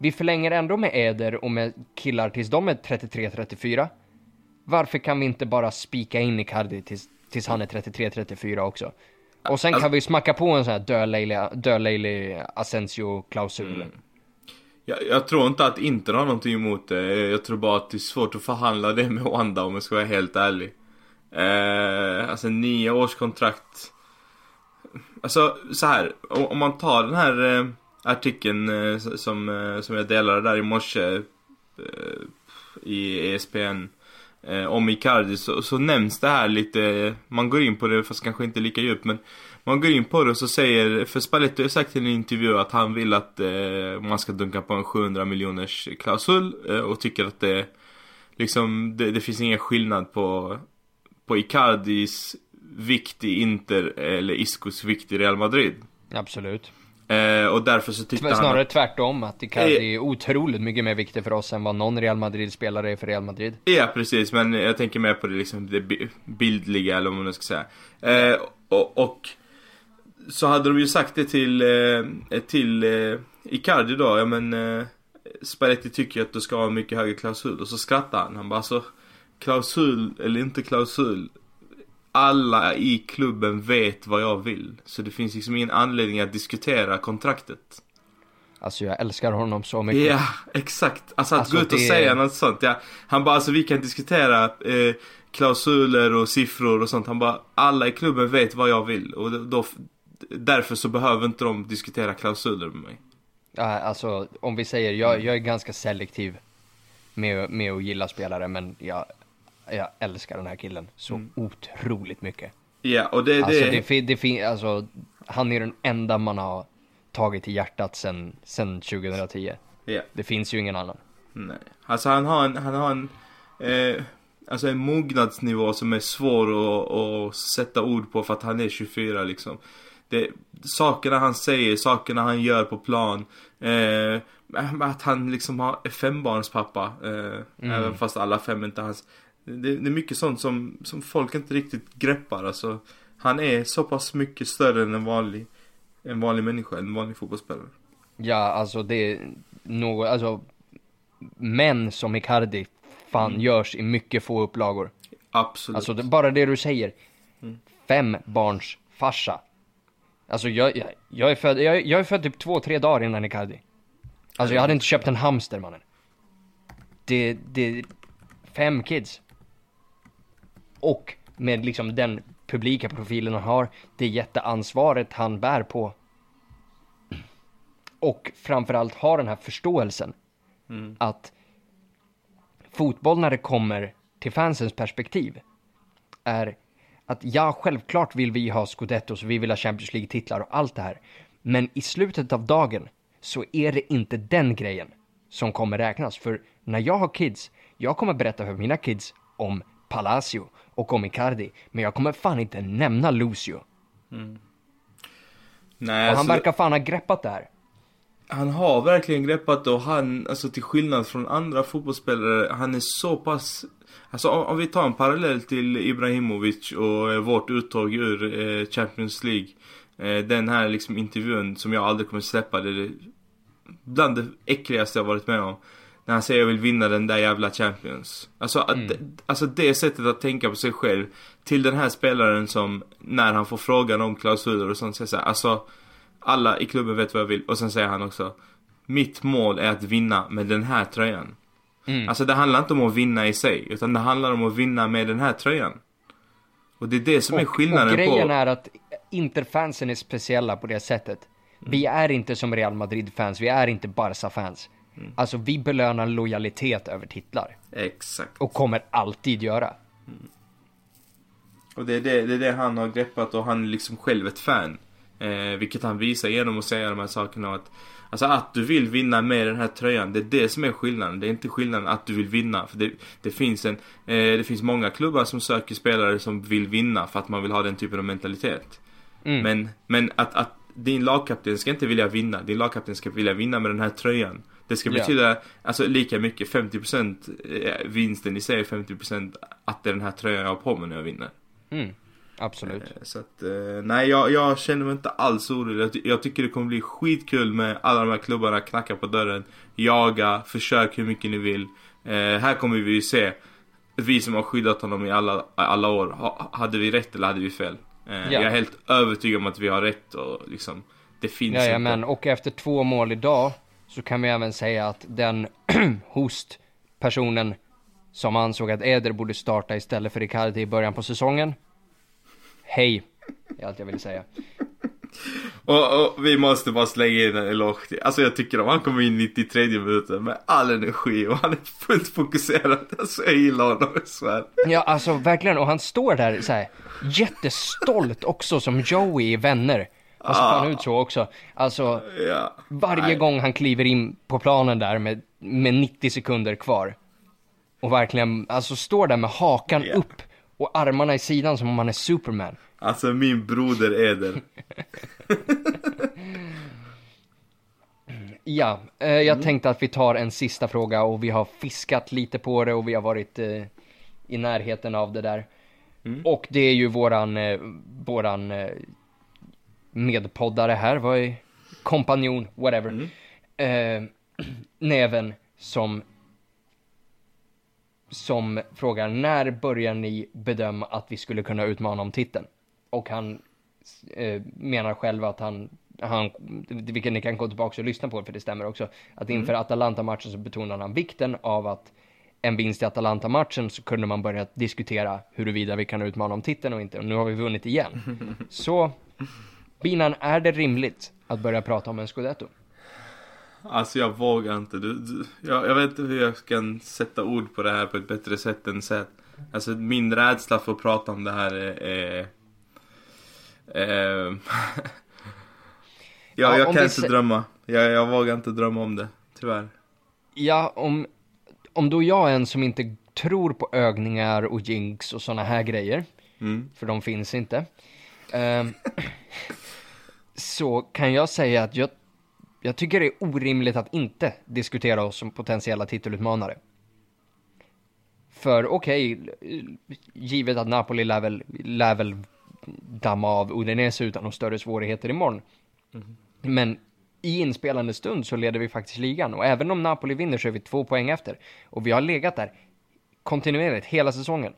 Vi förlänger ändå med Eder och med killar tills de är 33-34. Varför kan vi inte bara spika in Icardi tills tills han är 33-34 också. Och sen kan vi smacka på en sån här dölejlig Asensio-klausul. Mm. Jag, jag, tror inte att Inter har någonting emot det. Jag tror bara att det är svårt att förhandla det med Wanda om jag ska vara helt ärlig. Eh, alltså nio års kontrakt. Alltså så här, om, om man tar den här eh, artikeln eh, som, eh, som jag delade där i morse eh, i ESPN eh, om Icardi så, så nämns det här lite, man går in på det fast kanske inte lika djupt men man går in på det och så säger, för Spalletti har sagt i en intervju att han vill att eh, man ska dunka på en 700 miljoners klausul eh, och tycker att det liksom, det, det, finns ingen skillnad på, på Icardis vikt i Inter eller Iscos vikt i Real Madrid. Absolut. Eh, och därför så tyckte han... Snarare tvärtom, att Icardi är otroligt mycket mer viktig för oss än vad någon Real Madrid-spelare är för Real Madrid. Ja, precis, men jag tänker mer på det liksom det bildliga, eller vad man ska säga. Eh, och, och så hade de ju sagt det till, eh, till eh, Icardi då, ja men eh, Spalletti tycker att du ska ha mycket högre klausul och så skrattar han. Han bara alltså klausul eller inte klausul. Alla i klubben vet vad jag vill. Så det finns liksom ingen anledning att diskutera kontraktet. Alltså jag älskar honom så mycket. Ja, exakt. Alltså att Alltså, gå ut och det- säga något sånt. Ja. Han bara, alltså vi kan diskutera eh, klausuler och siffror och sånt. Han bara, alla i klubben vet vad jag vill. Och då, därför så behöver inte de diskutera klausuler med mig. Ja, alltså om vi säger, jag, jag är ganska selektiv med, med att gilla spelare, men jag, jag älskar den här killen så otroligt mycket. Ja, och det, Alltså, det, det, det fin- alltså, han är den enda man har tagit till hjärtat sen, sen 2010. ja. Det finns ju ingen annan. Nej. Alltså han har en, han har en, eh, alltså en mognadsnivå som är svår att, att sätta ord på för att han är 24 liksom. Det, sakerna han säger, sakerna han gör på plan. Eh, att han liksom har, fembarnspappa. Eh, Även fast alla fem inte hans. Det, det är mycket sånt som, som folk inte riktigt greppar. Alltså, han är så pass mycket större än en vanlig, en vanlig människa, en vanlig fotbollsspelare. Ja, alltså det är något, alltså män som Icardi fan görs i mycket få upplagor. Absolut. Alltså det, bara det du säger. Fem barns farsa. Alltså jag, jag, jag är född, jag, jag är född typ två, tre dagar innan Icardi. Alltså jag hade inte köpt en hamster mannen. Det, det, fem kids. Och med liksom den publika profilen han har, det jätteansvaret han bär på. Och framförallt har den här förståelsen. Att fotboll när det kommer till fansens perspektiv är att ja, självklart vill vi ha scudettos, vi vill ha Champions League-titlar och allt det här. Men i slutet av dagen så är det inte den grejen som kommer räknas. För när jag har kids, jag kommer berätta för mina kids om Palacio och om Icardi, men jag kommer fan inte nämna Lucio. Nej, Och han alltså- verkar fan ha greppat det här. Han har verkligen greppat det och han, alltså till skillnad från andra fotbollsspelare, han är så pass Alltså om, om vi tar en parallell till Ibrahimovic och eh, vårt uttåg ur eh, Champions League. Eh, den här liksom intervjun som jag aldrig kommer släppa, det är bland det äckligaste jag varit med om. När han säger jag vill vinna den där jävla Champions. Alltså, att, alltså det sättet att tänka på sig själv till den här spelaren som när han får frågan om klausuler och sånt säger så här, alltså alla i klubben vet vad jag vill. Och sen säger han också Mitt mål är att vinna med den här tröjan. Mm. Alltså det handlar inte om att vinna i sig, utan det handlar om att vinna med den här tröjan. Och det är det som är skillnaden och grejen på... är att Interfansen är speciella på det sättet. Vi är inte som Real Madrid-fans, vi är inte Barca-fans. Alltså vi belönar lojalitet över titlar. Exakt. Och kommer alltid göra. Och det är det, det är det han har greppat och han är liksom själv ett fan. Eh, vilket han visar genom att säga de här sakerna. Att, alltså att du vill vinna med den här tröjan, det är det som är skillnaden. Det är inte skillnaden att du vill vinna. För det, det, finns en, eh, det finns många klubbar som söker spelare som vill vinna för att man vill ha den typen av mentalitet. Mm. Men, men att, att din lagkapten ska inte vilja vinna. Din lagkapten ska vilja vinna med den här tröjan. Det ska betyda alltså, lika mycket, 50% eh, vinsten i sig, 50% att det är den här tröjan jag har på mig när jag vinner. Mm. Absolut. Eh, Så att, eh, nej jag, jag känner mig inte alls orolig. Jag, ty- jag tycker det kommer bli skitkul med alla de här klubbarna, knacka på dörren, jaga, försök hur mycket ni vill. Eh, här kommer vi ju se, vi som har skyddat honom i alla, alla år, ha, hade vi rätt eller hade vi fel? Eh, Ja. Jag är helt övertygad om att vi har rätt och liksom, det finns Jajamän, inte. och efter två mål idag så kan vi även säga att den hostpersonen som ansåg att Eder borde starta istället för Icardi i början på säsongen. Hej, det är allt jag vill säga. Och, och vi måste bara slänga in en eloge till. Alltså jag tycker om han kommer in 93 minuten med all energi och han är fullt fokuserad. Alltså jag gillar honom, jag svär. Ja, alltså verkligen, och han står där så här jättestolt också som Joey i Vänner. Han ser fan ut så också. Alltså, Ja. varje Nej. gång han kliver in på planen där med, med 90 sekunder kvar. Och verkligen, alltså står där med hakan Ja. upp och armarna i sidan som om han är Superman. Alltså min broder Eder. Ja, eh, jag tänkte att vi tar en sista fråga och vi har fiskat lite på det och vi har varit eh, i närheten av det där. Och det är ju våran, eh, våran, eh, medpoddare här, vad är kompanjon, whatever. Eh, Neven som som frågar när börjar ni bedöma att vi skulle kunna utmana om titeln? Och han eh, menar själv att han, han, vilket ni kan gå tillbaka och lyssna på för det stämmer också, att inför Atalanta-matchen så betonar han vikten av att en vinst i Atalanta-matchen så kunde man börja diskutera huruvida vi kan utmana om titeln och inte. Och nu har vi vunnit igen. Så, Binan, är det rimligt att börja prata om en scudetto? Alltså jag vågar inte. Du, du, jag, jag vet inte hur jag kan sätta ord på det här på ett bättre sätt än sätt. Alltså min rädsla för att prata om det här är... är, är jag, Ja, jag kan inte drömma. Jag, jag vågar inte drömma om det. Tyvärr. Ja, om, om då jag är en som inte tror på ögningar och jinx och sådana här grejer, Mm. för de finns inte, ehm, så kan jag säga att jag, jag tycker det är orimligt att inte diskutera oss som potentiella titelutmanare. För okej, givet att Napoli lär väl, lär väl damma av Udinese utan några större svårigheter imorgon. Men i inspelande stund så leder vi faktiskt ligan och även om Napoli vinner så är vi två poäng efter. Och vi har legat där kontinuerligt hela säsongen.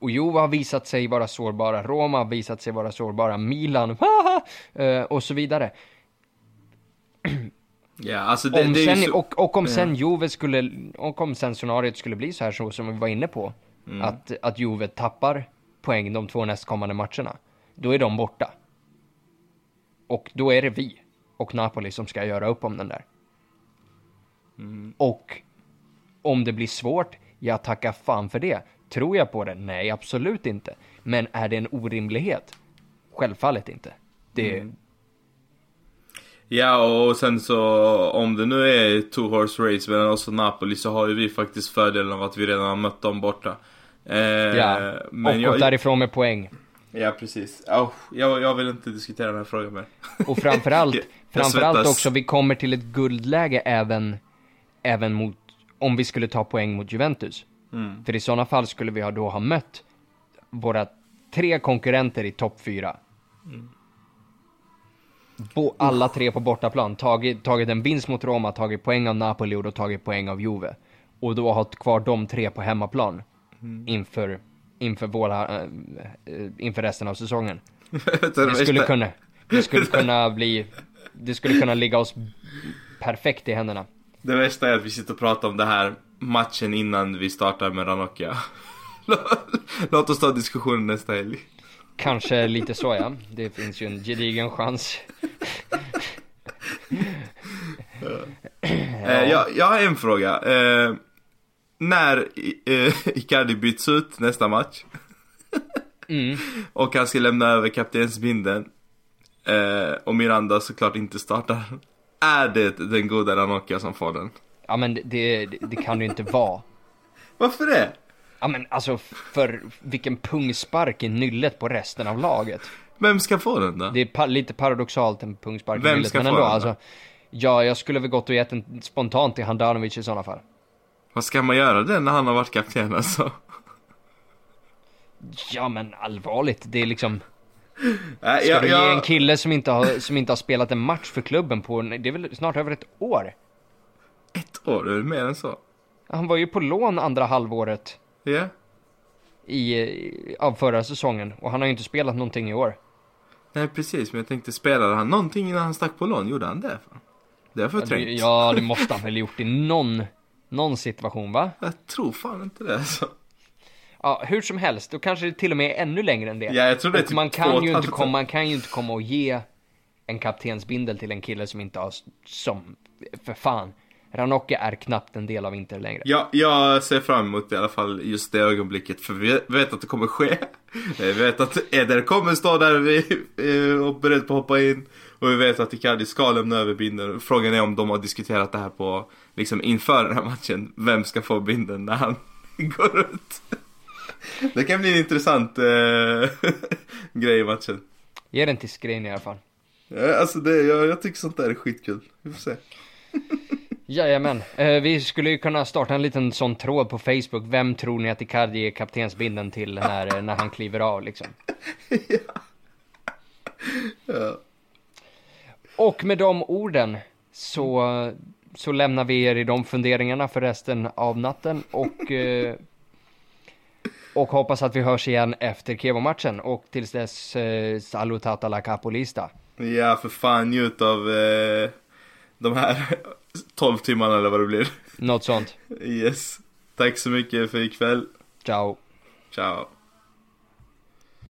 Och Juve har visat sig vara sårbara, Roma har visat sig vara sårbara, Milan, eh, och så vidare. Ja, alltså det, Om sen, så... och, och om sen Juve skulle, och om sen scenariot skulle bli så här så, som vi var inne på, Mm. att, att Juve tappar poäng de två nästkommande matcherna, då är de borta. Och då är det vi och Napoli som ska göra upp om den där. Mm. Och om det blir svårt, jag tackar fan för det. Tror jag på det? Nej, absolut inte. Men är det en orimlighet? Självfallet inte. Det, Mm. Ja, och sen så om det nu är two horse race mellan oss och Napoli så har ju vi faktiskt fördelen av att vi redan har mött dem borta. Eh, ja, men och jag, därifrån med poäng. Ja, precis. Oh, jag, jag vill inte diskutera den här frågan mer. Och framförallt, framförallt också, vi kommer till ett guldläge även, även mot, om vi skulle ta poäng mot Juventus. Mm. För i sådana fall skulle vi ha då ha mött våra tre konkurrenter i topp fyra. Bo, alla tre på bortaplan, tagit, tagit en vinst mot Roma, tagit poäng av Napoli och då tagit poäng av Juve. Och då ha kvar de tre på hemmaplan inför, inför, våra, äh, inför resten av säsongen. Det skulle kunna, det skulle kunna bli, det skulle kunna ligga oss perfekt i händerna. Det värsta är att vi sitter och pratar om det här matchen innan vi startar med Ranocchia. Låt oss ta diskussionen nästa helg. Kanske lite så ja, det finns ju en gedigen chans. Eh, jag, jag har en fråga. Eh, när eh, Icardi byts ut nästa match Mm. och han ska lämna över kaptensbindeln eh, och Miranda såklart inte startar. Är det den goda Ranocchia som får den? Ja men det, det, det kan det ju inte vara. Varför det? Ja men alltså för vilken pungspark i nyllet på resten av laget. Vem ska få den då? Det är pa- lite paradoxalt en pungspark i Vem nyllet, ska men få ändå den då? alltså. Ja, jag skulle väl gått och gett den spontant till Handanovic i sådana fall. Vad ska man göra det när han har varit kapten alltså? Ja men allvarligt, det är liksom. Ska jag, du ge en kille som inte, har, som inte har spelat en match för klubben på, det är väl snart över ett år? Ett år, är det mer än så? Han var ju på lån andra halvåret Ja? i, i- av förra säsongen och han har ju inte spelat någonting i år. Nej precis, men jag tänkte spelade han någonting innan han stack på lån? Gjorde han det? Fan? Det har jag Ja, det, förträngt. ja, det måste han väl gjort i någon, någon situation va? Jag tror fan inte det alltså. Ja, hur som helst, då kanske det till och med är ännu längre än det. Ja, jag tror det är typ man kan, ju inte komma, man kan ju inte komma och ge en kaptensbindel till en kille som inte har, som, för fan. Ranocchia är knappt en del av Inter längre. Ja, jag ser fram emot i alla fall just det ögonblicket för vi vet att det kommer ske. Vi vet att Eder kommer stå där vid- eh, och beredd på att hoppa in. Och vi vet att Icardi ska lämna över bindeln. Frågan är om de har diskuterat det här på, liksom inför den här matchen. Vem ska få bindeln när han går ut? Det kan bli en intressant eh, grej i matchen. Ge den till Skrin i alla fall. Ja, alltså det, jag, jag tycker sånt där är skitkul. Vi får se. Jajamän, eh, vi skulle ju kunna starta en liten sån tråd på Facebook. Vem tror ni att Icardi är kaptensbindeln till när, när han kliver av liksom? Ja. Och med de orden så, så lämnar vi er i de funderingarna för resten av natten och, eh, och hoppas att vi hörs igen efter Kevo-matchen och tills dess eh, salutata la capolista. Ja, för fan njut av eh, de här 12 timmarna eller vad det blir. Något sånt. Yes. Tack så mycket för ikväll. Ciao. Ciao.